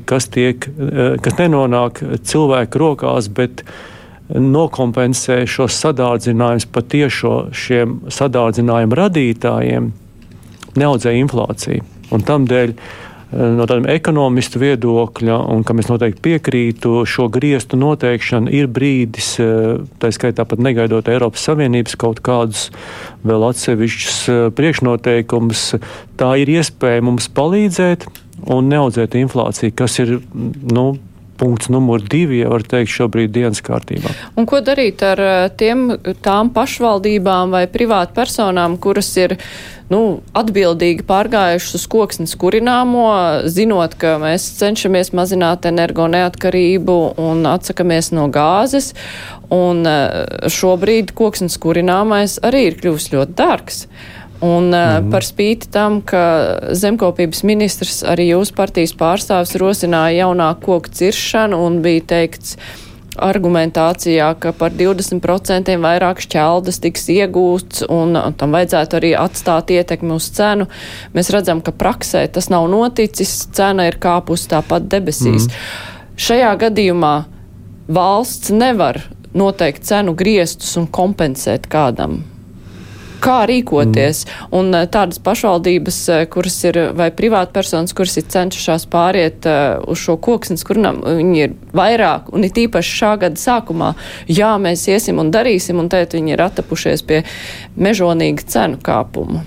kas, tiek, e, kas nenonāk cilvēku rokās, bet nokompensē šos sadārdzinājumus patiešo šiem sadārdzinājumu radītājiem. neaudzēja inflāciju. Un tam dēļ no tādiem ekonomistu viedokļa, un kam es noteikti piekrītu, šo griestu noteikšana ir brīdis, tā skaitā pat negaidot Eiropas Savienības kaut kādus vēl atsevišķus priekšnoteikumus, tā ir iespēja mums palīdzēt un neaudzēt inflāciju, kas ir, nu, punkts numur divi, ja var teikt, šobrīd dienas kārtībā. Un ko darīt ar eh, tiem, tām pašvaldībām vai privātu personām, kuras ir nu, atbildīgi pārgājušas uz koksnes kurināmo, zinot, ka mēs cenšamies mazināt energo neatkarību un atsakamies no gāzes. Un eh, šobrīd koksnes kurināmais arī ir kļuvis ļoti dārgs. Un mm -hmm. par spīti tam, ka zemkopības ministrs arī jūsu partijas pārstāvis rosināja jaunāku koku ciršanu un bija teikts argumentācijā, ka par 20% vairāk šķeldas tiks iegūts un tam vajadzētu arī atstāt ietekmi uz cenu. Mēs redzam, ka praksē tas nav noticis, cena ir kāpus tāpat debesīs. Mm. Šajā gadījumā valsts nevar noteikt cenu griestus un kompensēt kādam kā rīkoties. Mm. Un eh, tādas pašvaldības, eh, kuras ir vai privātpersonas, kuras ir cenšas pāriet uh, uz šo koksnes kurnam, viņi ir vairāk un it īpaši šā gada sākumā, jā, mēs iesim un darīsim, un tēt viņi ir atapušies pie mežonīga cenu kāpuma.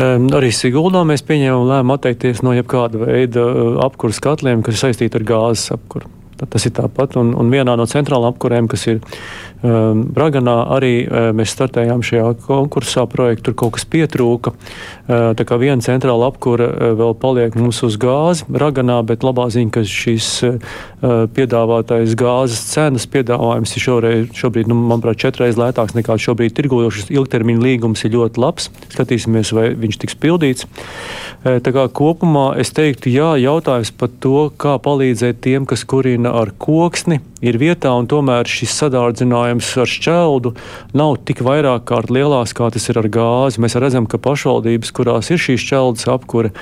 Um, arī Siguldā mēs pieņēmām lēmumu atteikties no jebkāda veida apkurses katliem, kas ir saistīti ar gāzes apkuru. Tas ir tāpat, un, un vienā no centrālām apkurēm, kas ir Braganā, arī uh, mēs startējām šajā konkursā projektu, tur kaut kas pietrūka. Uh, tā kā viena centrāla apkura uh, vēl paliek mums uz gāzi Braganā, bet labā ziņa, ka šīs piedāvātais gāzes cenas piedāvājums ir šoreiz, šobrīd, nu, manuprāt, četreiz lētāks nekā šobrīd tirgojošas ilgtermiņa līgums ir ļoti labs. Skatīsimies, vai viņš tiks pildīts. Tā kā kopumā es teiktu, jā, jautājums par to, kā palīdzēt tiem, kas kurina ar koksni ir vietā, un tomēr šis sadārdzinājums ar šķeldu nav tik vairāk kārt lielāks, kā tas ir ar gāzi. Mēs redzam, ka pašvaldības, kurās ir šīs šķeldas apkure,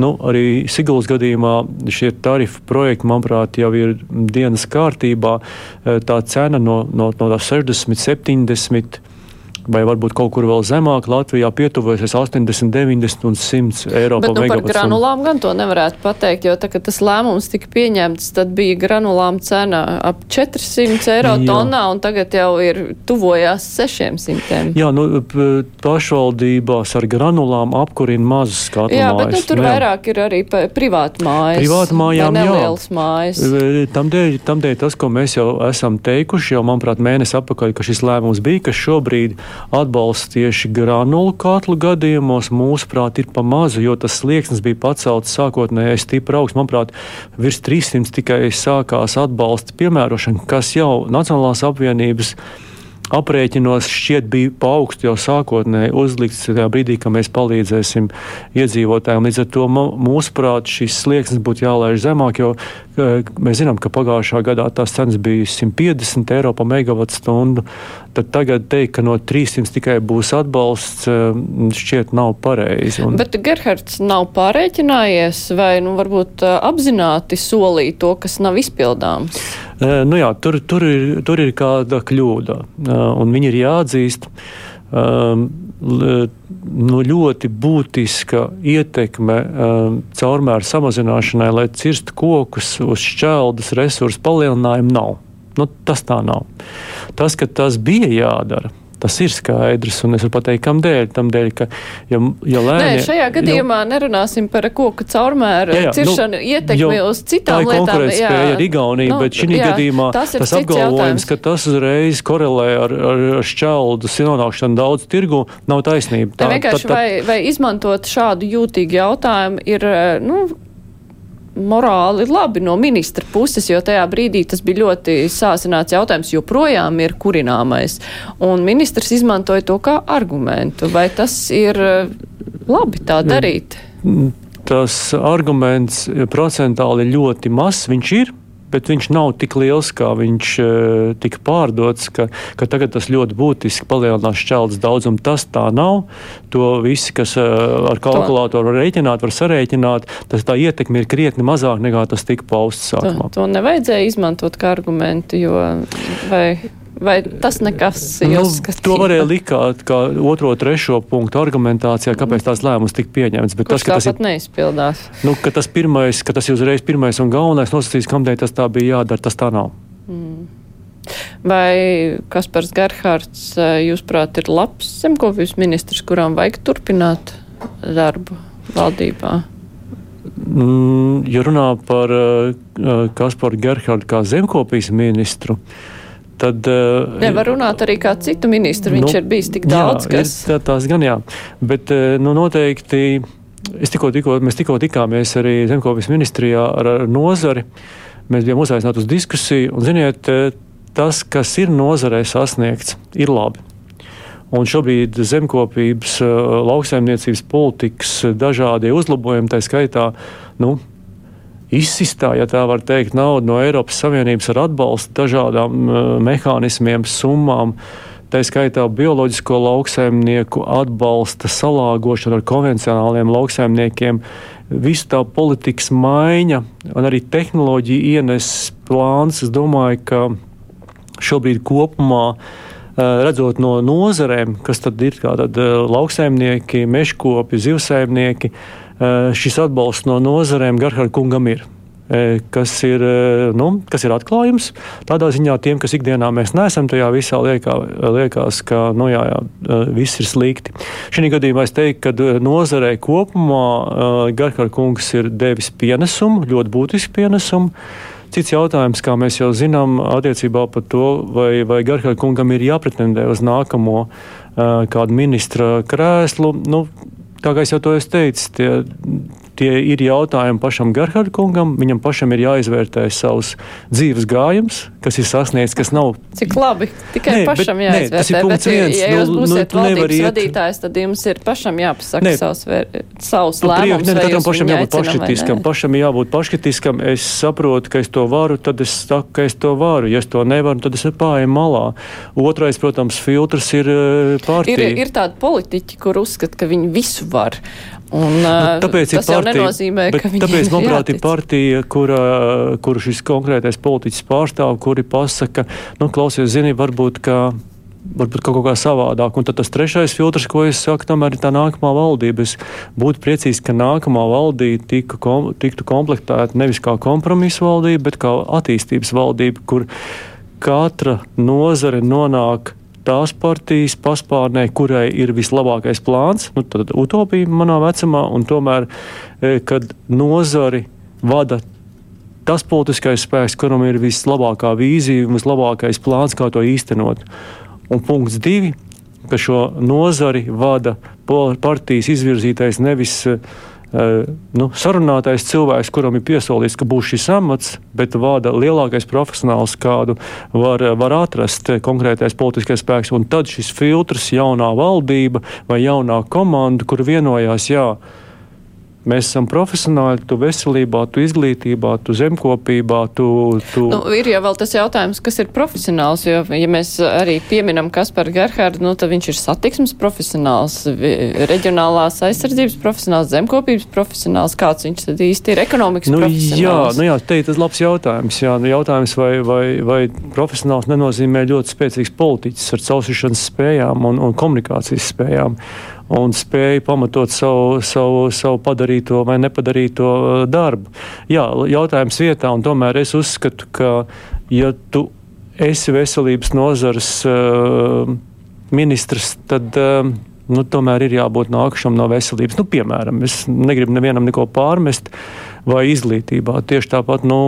nu, arī Sigūdas gadījumā šie tarifu projekti, manuprāt, jau ir dienas kārtībā. Tā cena no, no, no 60, 70 vai varbūt kaut kur vēl zemāk. Latvijā pietuvojas 80, 90 un 100 eiro Bet, par nu, megawatu. Par granulām gan to nevarētu pateikt, jo tā, tas lēmums tika pieņemts, tad bija granulām cena ap 400 eiro Jā. tonā, un tagad jau ir tuvojās 600. Jā, nu, pašvaldībās ar granulām apkurina mazas skatu jā, mājas. Bet, nu, tur nu, jā. vairāk ir arī privāti mājas. Privāti mājām, nelielas mājas. Tam dēļ, tam dēļ tas, ko mēs jau esam teikuši, jau, manuprāt, mēnesi atpakaļ, ka šis lēmums bija, ka šobrīd atbalsts tieši granulu katlu gadījumos, mūsuprāt, ir pa mazu, jo tas slieksnis bija pacelts sākotnēji stipri augsts. Manuprāt, virs 300 tikai sākās atbalsta piemērošana, kas jau Nacionālās apvienības aprēķinos šķiet bija paaugsts jau sākotnēji uzlikts tajā brīdī, kad mēs palīdzēsim iedzīvotājiem. Līdz ar to mūsuprāt šis slieksnis būtu jālaiž zemāk, jo mēs zinām, ka pagājušā gadā tās cenas bija 150 eiro par megawatu stundu. Tad tagad teikt, ka no 300 tikai būs atbalsts, šķiet nav pareizi. Un... Bet Gerhards nav pārreķinājies vai nu, varbūt apzināti solīja to, kas nav izpildāms? Nu jā, tur, tur, ir, tur ir kāda kļūda, un viņi ir jāatzīst. Um, nu, ļoti būtiska ietekme um, caurmēra samazināšanai, lai cirstu kokus uz šķeldas resursu palielinājumu, nav. Nu, tas tā nav. Tas, ka tas bija jādara, Tas ir skaidrs, un es varu pateikt, kam dēļ. Tam dēļ, ka, ja, ja lēnie, Nē, šajā gadījumā jau, nerunāsim par koku caurmēru jā, jā, ciršanu nu, ietekmi uz citām lietām. Tā ir konkurētspēja ar Igauniju, nu, bet šī gadījumā tas, tas apgalvojums, jautājums. ka tas uzreiz korelē ar, ar šķeldu nonākšanu daudz tirgu, nav taisnība. Tā, tā, tā, tā, vai, vai izmantot šādu jūtīgu jautājumu ir, nu, morāli labi no ministra puses, jo tajā brīdī tas bija ļoti sāsināts jautājums, joprojām ir kurināmais. Un ministrs izmantoja to kā argumentu. Vai tas ir eh, labi tā darīt? Tas arguments procentāli ļoti mazs viņš ir bet viņš nav tik liels, kā viņš uh, tika pārdots, ka, ka tagad tas ļoti būtiski palielinās šķeldes daudzumu. Tas tā nav. To visi, kas uh, ar kalkulātoru var rēķināt, var sarēķināt. Tas tā ietekme ir krietni mazāk nekā tas tika pausts sākumā. To, to nevajadzēja izmantot kā argumentu, jo vai Vai tas nekas Nu, jūs to varēja likāt kā otro, trešo punktu argumentācijā, kāpēc tās lēmums tika pieņemts. Bet Kurš tas, ka tas, tāpat neizpildās? ir, nu, ka tas pirmais, ka tas ir uzreiz pirmais un galvenais nosacījums, kādēļ tas tā bija jādara, tas tā nav. Vai Kaspars Gerhards, jūsuprāt, ir labs zemkopības ministrs, kuram vajag turpināt darbu valdībā? Mm, ja runā par uh, Kasparu Gerhardu kā zemkopijas ministru, tad. Uh, Nevar runāt arī kā citu ministru, viņš Nu, ir bijis tik daudz, jā, kas. ir tā- tās gan jā, bet eh, nu, noteikti. Es tikko, tikko, mēs tikko tikāmies arī Zemkopijas ministrijā ar, ar nozari. Mēs bijām uzaicināti uz diskusiju, un, ziniet, eh, tas, kas ir nozarē sasniegts, ir labi. Un šobrīd zemkopības, eh, lauksaimniecības politikas eh, dažādie uzlabojumi, tā skaitā, nu, izsistā, ja tā var teikt, naudu no Eiropas Savienības ar atbalstu dažādām uh, mehānismiem, summām. Tā skaitā bioloģisko lauksaimnieku atbalsta salāgošana ar konvencionāliem lauksaimniekiem, visu tā politikas maiņa un arī tehnoloģija ienes plāns. Es domāju, ka šobrīd kopumā, eh, redzot no nozarēm, kas tad ir kā tad eh, lauksaimnieki, meškopi, zivsaimnieki, eh, šis atbalsts no nozarēm Garhard kungam ir. eh, Kas ir, eh, nu, kas ir atklājums? Tādā ziņā tiem, kas ikdienā mēs neesam tajā visā, liekā, liekas, ka nu, jā, jā, eh, viss ir slikti. Šī gadījumā es teiktu, ka eh, nozarei kopumā Garhard kungs ir devis pienesumu, ļoti būtisku pienesumu. Cits jautājums, kā mēs jau zinām, attiecībā par to, vai, vai Garhard kungam ir jāpretendē uz nākamo uh, kādu ministra krēslu. Nu, kā es jau to esmu teicis, tie, tie ir jautājumi pašam Garhard kungam. Viņam pašam ir jāizvērtē savs dzīves gājums, kas ir sasniegts, kas nav Cik labi, tikai Nē, nē, bet- pašam nē, tas ir jāizvērtē. punkts Bet, viens. ja Nu, jūs nu, būsiet tu nevari valdības iet- vadītājs, tad jums ir pašam jāpasaka Nē. savs, vēr, savs Nu, lēmums. ne, vai katram pašam jābūt paškritiskam. nē. Pašam jābūt paškritiskam. Es saprotu, ka es to varu, tad es saku, ka es to varu. Ja es to nevaru, tad es pārēju malā. Otrais, protams, filtrs ir eh, partija. Ir, ir tādi politiķi, kur uzskata, ka viņi visu var. Un, Nu, tāpēc tas jau partija, nenozīmē, bet ka viņi tāpēc, manuprāt, ir partija, kura, kuru šis konkrētais politiķis pārstāv, kuri pasaka, nu, klausies, zini, varbūt, ka varbūt kaut kā savādāk. Un tad tas trešais filtrs, ko es saku, tomēr ir tā nākamā valdība. Es būtu priecīgs, ka nākamā valdība tika, kom, tiktu komplektēta nevis kā kompromisa valdība, bet kā attīstības valdība, kur katra nozare nonāk tās partijas paspārnē, kurai ir vislabākais plāns, nu, tad utopija manā vecumā, un tomēr, eh, kad nozari vada tas politiskais spēks, kuram ir vislabākā vīzija un vislabākais plāns, kā to īstenot. Un punkts divi, ka šo nozari vada partijas izvirzītais nevis uh, nu, sarunātais cilvēks, kuram ir piesolīts, ka būs šis amats, bet vada lielākais profesionāls, kādu var, var atrast eh, konkrētais politiskais spēks. Un tad šis filtrs, jaunā valdība vai jaunā komanda, kur vienojās, jā, Mēs esam profesionāļi, tu veselībā, tu izglītībā, tu zemkopībā, tu. tu... Nu, ir jau vēl tas jautājums, kas ir profesionāls, jo, ja mēs arī pieminam Kasparu Gerhardu, nu, tad viņš ir satiksmes profesionāls, reģionālās aizsardzības profesionāls, zemkopības profesionāls, kāds viņš tad īsti ir ekonomikas Nu, jā, profesionāls. nu jā, te ir tas labs jautājums. Jā, nu, jautājums vai, vai, vai profesionāls nenozīmē ļoti spēcīgs politiķis ar caursišanas spējām un, un komunikācijas spējām. Un spēja pamatot savu, savu, savu padarīto vai nepadarīto uh, darbu. Jā, jautājums vietā, un tomēr es uzskatu, ka, ja tu esi veselības nozares uh, ministrs, tad uh, nu, tomēr ir jābūt nākušam no veselības. Nu, piemēram, es negribu nevienam neko pārmest, vai izglītībā. Tieši tāpat, nu,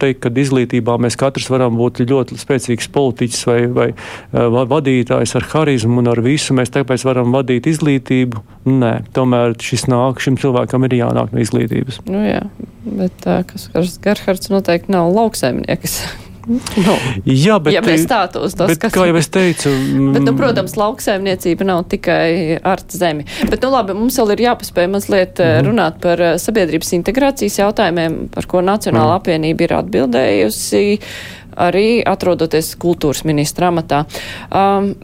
teikt, ka izglītībā mēs katrs varam būt ļoti spēcīgs politiķis vai, vai uh, vadītājs ar harizmu un ar visu. Mēs tāpēc varam vadīt izglītību. Nē, tomēr šis nāk, šim cilvēkam ir jānāk no izglītības. Nu, jā, bet uh, Kaspars Gerhards noteikti nav lauksaimnieks. Nu, Jā, bet, ja mēs stātos to bet kā jau es teicu, [LAUGHS] Bet, nu, protams, lauksaimniecība nav tikai ar zemi. Bet, nu, labi, mums vēl ir jāpaspēj mazliet mm -hmm. runāt par eh, sabiedrības integrācijas jautājumiem, par ko Nacionāla mm. apvienība ir atbildējusi, arī atrodoties kultūras ministra amatā. Um,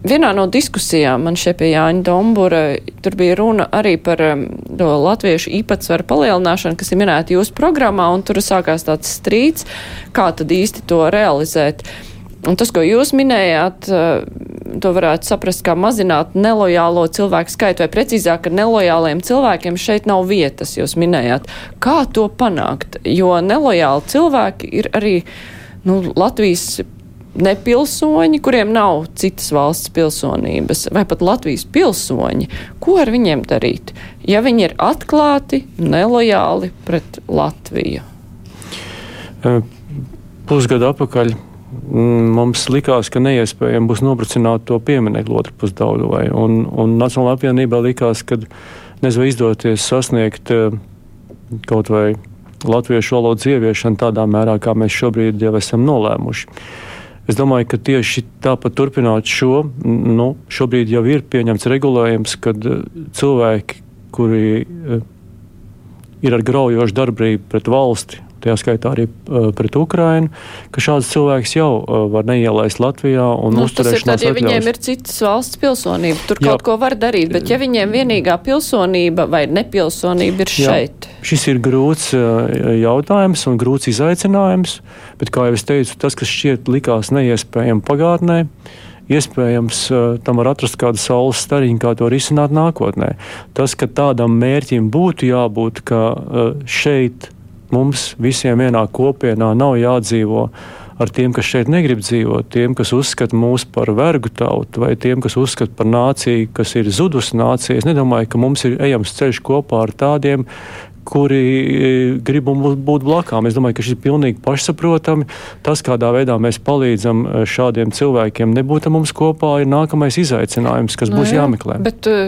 Vienā no diskusijām man šeit pie Jāņa Dombura tur bija runa arī par um, to latviešu īpatsvaru palielināšanu, kas ir minēta jūsu programmā, un tur sākās tāds strīds, kā tad īsti to realizēt. Un tas, ko jūs minējāt, to varētu saprast kā mazināt nelojālo cilvēku skaitu, vai precīzāk, ka nelojāliem cilvēkiem šeit nav vietas, jūs minējāt. Kā to panākt? Jo nelojāli cilvēki ir arī nu, Latvijas nepilsoņi, kuriem nav citas valsts pilsonības, vai pat Latvijas pilsoņi. Ko ar viņiem darīt, ja viņi ir atklāti, nelojāli pret Latviju? Pusgadu atpakaļ Mm, mums likās, ka neiespējami būs nobrucināt to pieminiektu otru pusdaļai. Un, un Nacionālajā apvienībā likās, ka nezinu, izdoties sasniegt kaut vai latviešu valodas ieviešanu tādā mērā, kā mēs šobrīd jau esam nolēmuši. Es domāju, ka tieši tāpat turpināt šo, nu, šobrīd jau ir pieņemts regulējums, kad eh, cilvēki, kuri eh, ir ar graujošu darbību pret valsti, tajā skaitā arī uh, pret Ukrainu, ka šāds cilvēks jau uh, var neielaist Latvijā un nu, uzturēšanās tad, ja atļaus. viņiem ir citas valsts pilsonība, tur Jā. kaut ko var darīt, bet ja viņiem vienīgā pilsonība vai nepilsonība ir Jā. šeit. Šis ir grūts uh, jautājums un grūts izaicinājums, bet, kā jau es teicu, tas, kas šķiet likās neiespējami pagātnē, iespējams, tam var atrast kādu saules stariņu, kā to risināt nākotnē. Tas, ka tādam mērķim būtu jābūt, ka šeit mums visiem vienā kopienā nav jādzīvo ar tiem, kas šeit negrib dzīvot, tiem, kas uzskata mūs par vergu tautu, vai tiem, kas uzskata par nāciju, kas ir zudusi nācija. Es nedomāju, ka mums ir ejams ceļš kopā ar tādiem, kuri e, grib būt blakām. Es domāju, ka šis ir pilnīgi pašsaprotami. Tas, kādā veidā mēs palīdzam e, šādiem cilvēkiem nebūt mums kopā, ir nākamais izaicinājums, kas no, nu būs jā, jāmeklē. Bet e,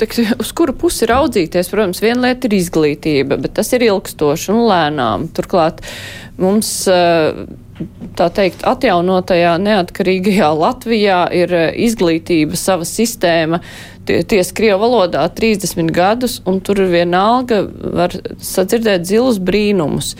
tek, [LAUGHS] uz kuru pusi raudzīties? Protams, viena lieta ir izglītība, bet tas ir ilgstoši un lēnām. Turklāt mums tā teikt, atjaunotajā neatkarīgajā Latvijā ir izglītība, sava sistēma ties Krievu valodā 30 gadus, un tur vienalga var sadzirdēt zilus brīnumus.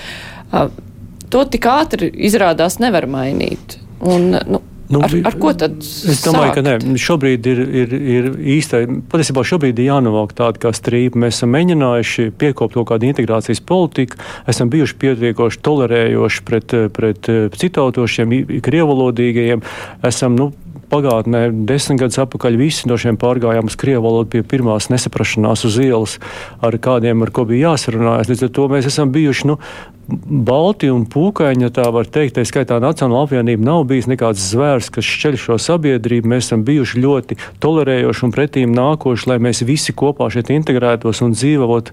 To tik ātri izrādās nevar mainīt. Un, nu, Nu, ar, ar ko tad? Es domāju, sākt? ka nē, šobrīd ir, ir, ir īstai. Patiesībā šobrīd ir jānovelk tāda kā strīpa. Mēs esam mēģinājuši piekopt kaut kādu integrācijas politiku, esam bijuši pietiekoši tolerējoši pret, pret citautošiem, krievalodīgajiem. Esam, nu, pagātnē, desmit gadus atpakaļ, visi no šiem pārgājām uz krievu valodu pie pirmās nesaprašanās uz ielas ar kādiem, ar ko bija jāsarunājas. Līdz ar to mēs esam bijuši nu, balti un pūkaini, ja tā var teikt. Tā skaitā Nacionāla apvienība nav bijis nekāds zvērs, kas šķeļ šo sabiedrību. Mēs esam bijuši ļoti tolerējoši un pretīm nākoši, lai mēs visi kopā šeit integrētos un dzīvot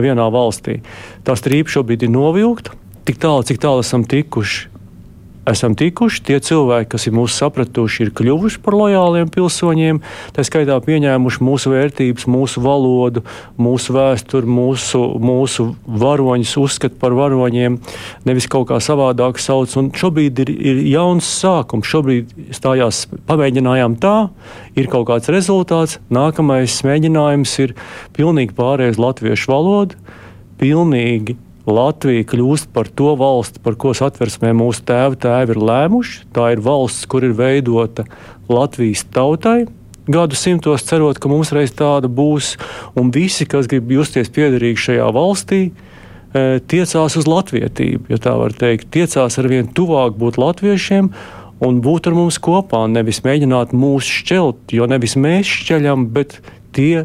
vienā valstī. Tā strīpa šobrīd ir novilkta. Tik tālu, cik tālu esam tikuši, esam tikuši. Tie cilvēki, kas ir mūsu sapratuši, ir kļuvuši par lojāliem pilsoņiem, tā skaitā pieņēmuši mūsu vērtības, mūsu valodu, mūsu vēsturi, mūsu, mūsu varoņus uzskata par varoņiem, nevis kaut kā savādāk sauc. Un šobrīd ir, ir jauns sākums. Šobrīd stājās, pamēģinājām tā, ir kaut kāds rezultāts. Nākamais mēģinājums ir pilnīgi pārējais latviešu valodu, pilnīgi Latvija kļūst par to valsti, par ko satversmē mūsu tēvi tēvi ir lēmuši. Tā ir valsts, kur ir veidota Latvijas tautai. Gadu simtos cerot, ka mums reiz tāda būs, un visi, kas grib justies piederīgi šajā valstī, e, tiecās uz latvietību, ja tā var teikt, tiecās ar vien tuvāk būt latviešiem un būt ar mums kopā, nevis mēģināt mūs šķelt, jo nevis mēs šķeļam, bet tie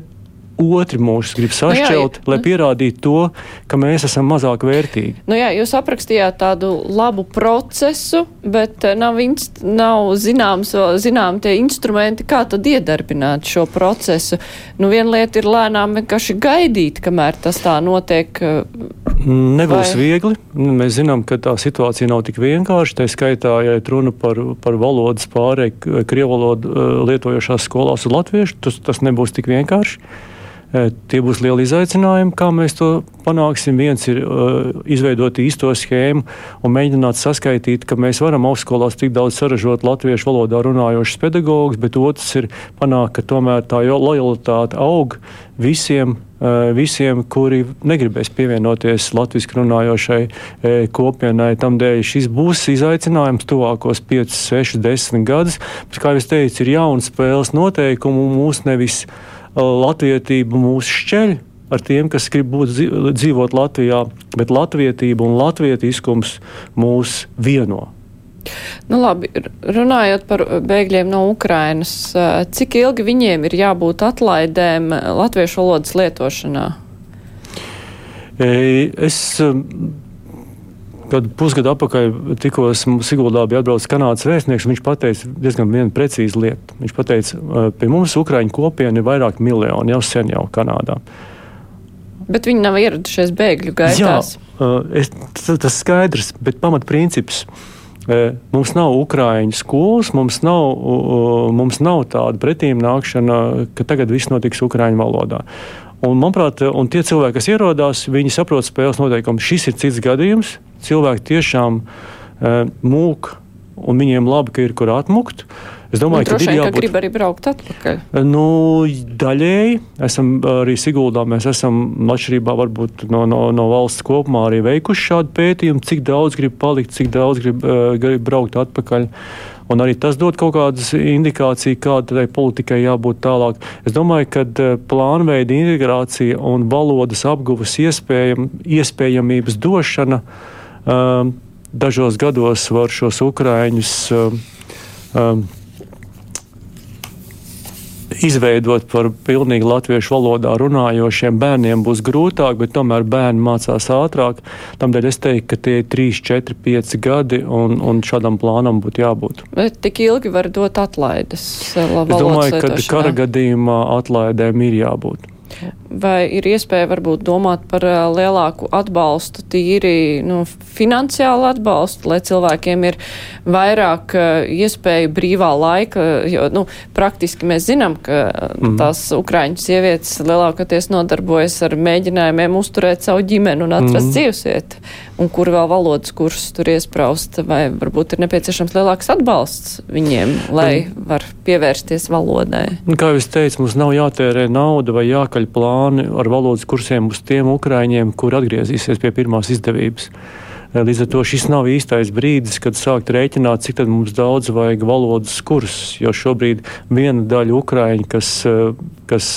otri mūs grib sašķelt, nu jā, lai pierādītu to, ka mēs esam mazāk vērtīgi. Nu jā, jūs aprakstījāt tādu labu procesu, bet eh, nav, inst, nav zināms, zinām tie instrumenti, kā tad iedarbināt šo procesu. Nu, viena lieta ir lēnām vienkārši gaidīt, kamēr tas tā notiek. Eh, Nebūs vai? viegli. Mēs zinām, ka tā situācija nav tik vienkārša. Tā skaitā, ja runa par, par valodas pārēju, krievu valodu eh, lietojošās skolās uz latviešu, tas, tas nebūs tik vienkārši. Tie būs lieli izaicinājumi, kā mēs to panāksim. Viens ir uh, izveidot īsto schēmu un mēģināt saskaitīt, ka mēs varam augstskolās tik daudz saražot latviešu valodā runājošus pedagogus, bet otrs ir panākt, ka tomēr tā lojalitāte aug visiem visiem, kuri negribēs pievienoties latviešu runājošai kopienai. Tādēļ šis būs izaicinājums tuvākos 5, 6, 10 gadus. Bet, kā jau teicu, ir jauns spēles noteikumi un mūs nevis latvietība mūs šķeļ ar tiem, kas grib būt, dzīvot Latvijā, bet latvietība un latvietiskums mūs vieno. Nu, labi, runājot par bēgļiem no Ukrainas, cik ilgi viņiem ir jābūt atlaidēm latviešu valodas lietošanā? Es Kad pusgadu atpakaļ tikos Siguldā bija atbraucis Kanādas vēstnieks, viņš teica diezgan vienu precīzu lietu. Viņš teica, pie mums Ukraiņu kopiena ir vairāk miljoni jau sen jau Kanādā. Bet viņi nav ieradušies bēgļu gaitās. Jā, es, tas skaidrs, bet pamatprincips. Mums nav ukrāņu skolas, mums nav, mums nav tāda pretīm nākšana, ka tagad viss notiks ukrāņu valodā. Un, manuprāt, un tie cilvēki, kas ierodās, viņi saprot spēles noteikumus. Šis ir cits gadījums. Cilvēki tiešām uh, mūk, un viņiem labi, ka ir kur atmukt. Es domāju, ka viņi jābūt... grib arī braukt atpakaļ. Nu, daļēji esam arī Siguldā. Mēs esam atšķirībā varbūt no, no, no valsts kopumā arī veikuši šādu pētījumu, cik daudz grib palikt, cik daudz grib, uh, grib braukt atpakaļ. Uh, Un arī tas dod kaut kādas indikācijas, kādai politikai jābūt tālāk. Es domāju, ka eh, plānveida integrācija un valodas apguves iespējam, iespējamības došana um, dažos gados var šos ukrāņus um, um, izveidot par pilnīgi latviešu valodā runājošiem bērniem būs grūtāk, bet tomēr bērni mācās ātrāk. Tādēļ es teiktu, ka tie ir 3, 4, 5 gadi un, un šādam plānam būtu jābūt. Bet tik ilgi var dot atlaides? Es domāju, ka kara gadījumā atlaidēm ir jābūt. Vai ir iespēja varbūt domāt par lielāku atbalstu, tīri nu, finansiālu atbalstu, lai cilvēkiem ir vairāk iespēju brīvā laika, jo nu, praktiski mēs zinām, ka mm. tās ukraiņu sievietes lielākoties nodarbojas ar mēģinājumiem uzturēt savu ģimeni un atrast mm. dzīvesvietu, un kur vēl valodas kursus tur iespraust, vai varbūt ir nepieciešams lielāks atbalsts viņiem, lai var pievērsties valodai. Kā jau es teicu, mums nav jātērē nauda vai jākaļ plāni ar valodas kursiem uz tiem ukraiņiem, kur atgriezīsies pie pirmās izdevības. Līdz ar to šis nav īstais brīdis, kad sākt rēķināt, cik mums daudz vajag valodas kursus. Jo šobrīd viena daļa ukrāņi, kas, kas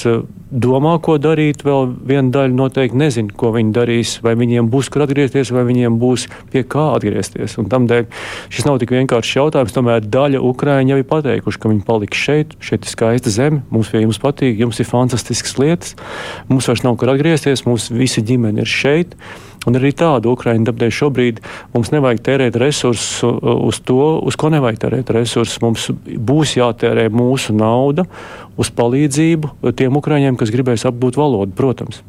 domā, ko darīt, vēl viena daļa noteikti nezina, ko viņi darīs. Vai viņiem būs kur atgriezties, vai viņiem būs pie kā atgriezties. Un tamdēļ šis nav tik vienkāršs jautājums. Tomēr daļa ukrāņi jau ir pateikuši, ka viņi paliks šeit. Šeit ir skaista zeme, mums pie jums patīk, jums ir fantastiskas lietas. Mums vairs nav kur atgriezties, mūsu visa ģimene ir šeit. Un arī tādu Ukraiņu dabdēļ šobrīd mums nevajag tērēt resursus uz to, uz ko nevajag tērēt resursus. Mums būs jātērē mūsu nauda uz palīdzību tiem Ukraiņiem, kas gribēs apgūt valodu, protams.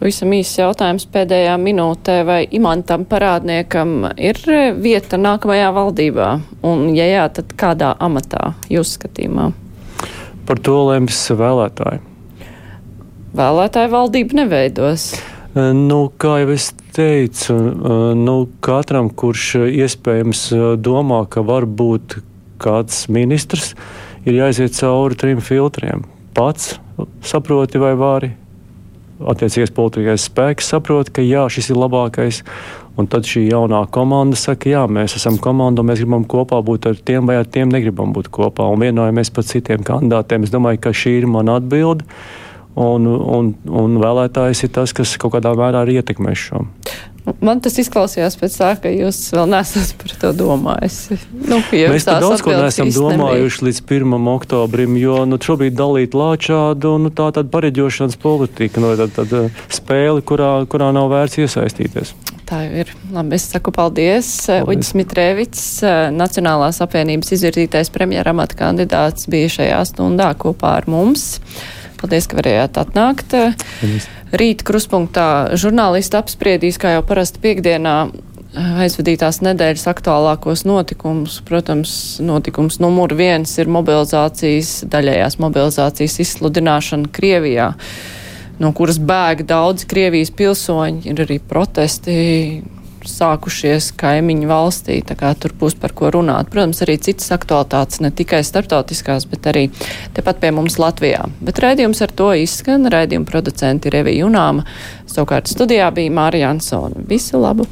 Pavisam īsts jautājums pēdējā minūtē, vai imantam parādniekam ir vieta nākamajā valdībā? Un, ja jā, tad kādā amatā jūs skatījumā? Par to lems vēlētāji. Vēlētāju valdību neveidos. Nu, kā jau es teicu, nu, katram, kurš iespējams domā, ka var būt kāds ministrs, ir jāiziet cauri trim filtriem. Pats saproti vai vari. Attiecīgais politiskais spēks saprot, ka jā, šis ir labākais. Un tad šī jaunā komanda saka, jā, mēs esam komanda mēs gribam kopā būt ar tiem, vai ar tiem negribam būt kopā. Un vienojamies par citiem kandidātiem. Es domāju, ka šī ir mana atbilde. Un, un, un vēlētājs ir tas, kas kaut kādā mērā arī ietekmē šo. Man tas izklausījās pēc tā, ka jūs vēl neesat par to domājis. Nu, Mēs par daudz ko neesam domājuši nebija. līdz 1. oktobrim, jo nu, šobrīd dalīt lāčādu nu, tā tāda pareģošanas politika, nu, tāda, tāda spēle, kurā, kurā nav vērts iesaistīties. Tā jau ir. Labi, es saku paldies. paldies. Uģis Mitrēvics, Nacionālās apvienības izvirzītais premjeramata kandidāts, bija šajā stundā kopā ar mums. Paldies, ka varējāt atnākt. Paldies. Rīt kruspunktā žurnālisti apspriedīs, kā jau parasti piekdienā, aizvadītās nedēļas aktuālākos notikumus. Protams, notikums numur viens ir mobilizācijas, daļējās mobilizācijas izsludināšana Krievijā, no kuras bēg daudz Krievijas pilsoņi. Ir arī protesti sākušies kaimiņu valstī, tur būs par ko runāt. Protams, arī citas aktualitātes, ne tikai starptautiskās, bet arī tepat pie mums Latvijā. Bet raidījums ar to izskan, raidījuma producenti Revija Junāma, savukārt studijā bija Mārija Ansona. Visu labu!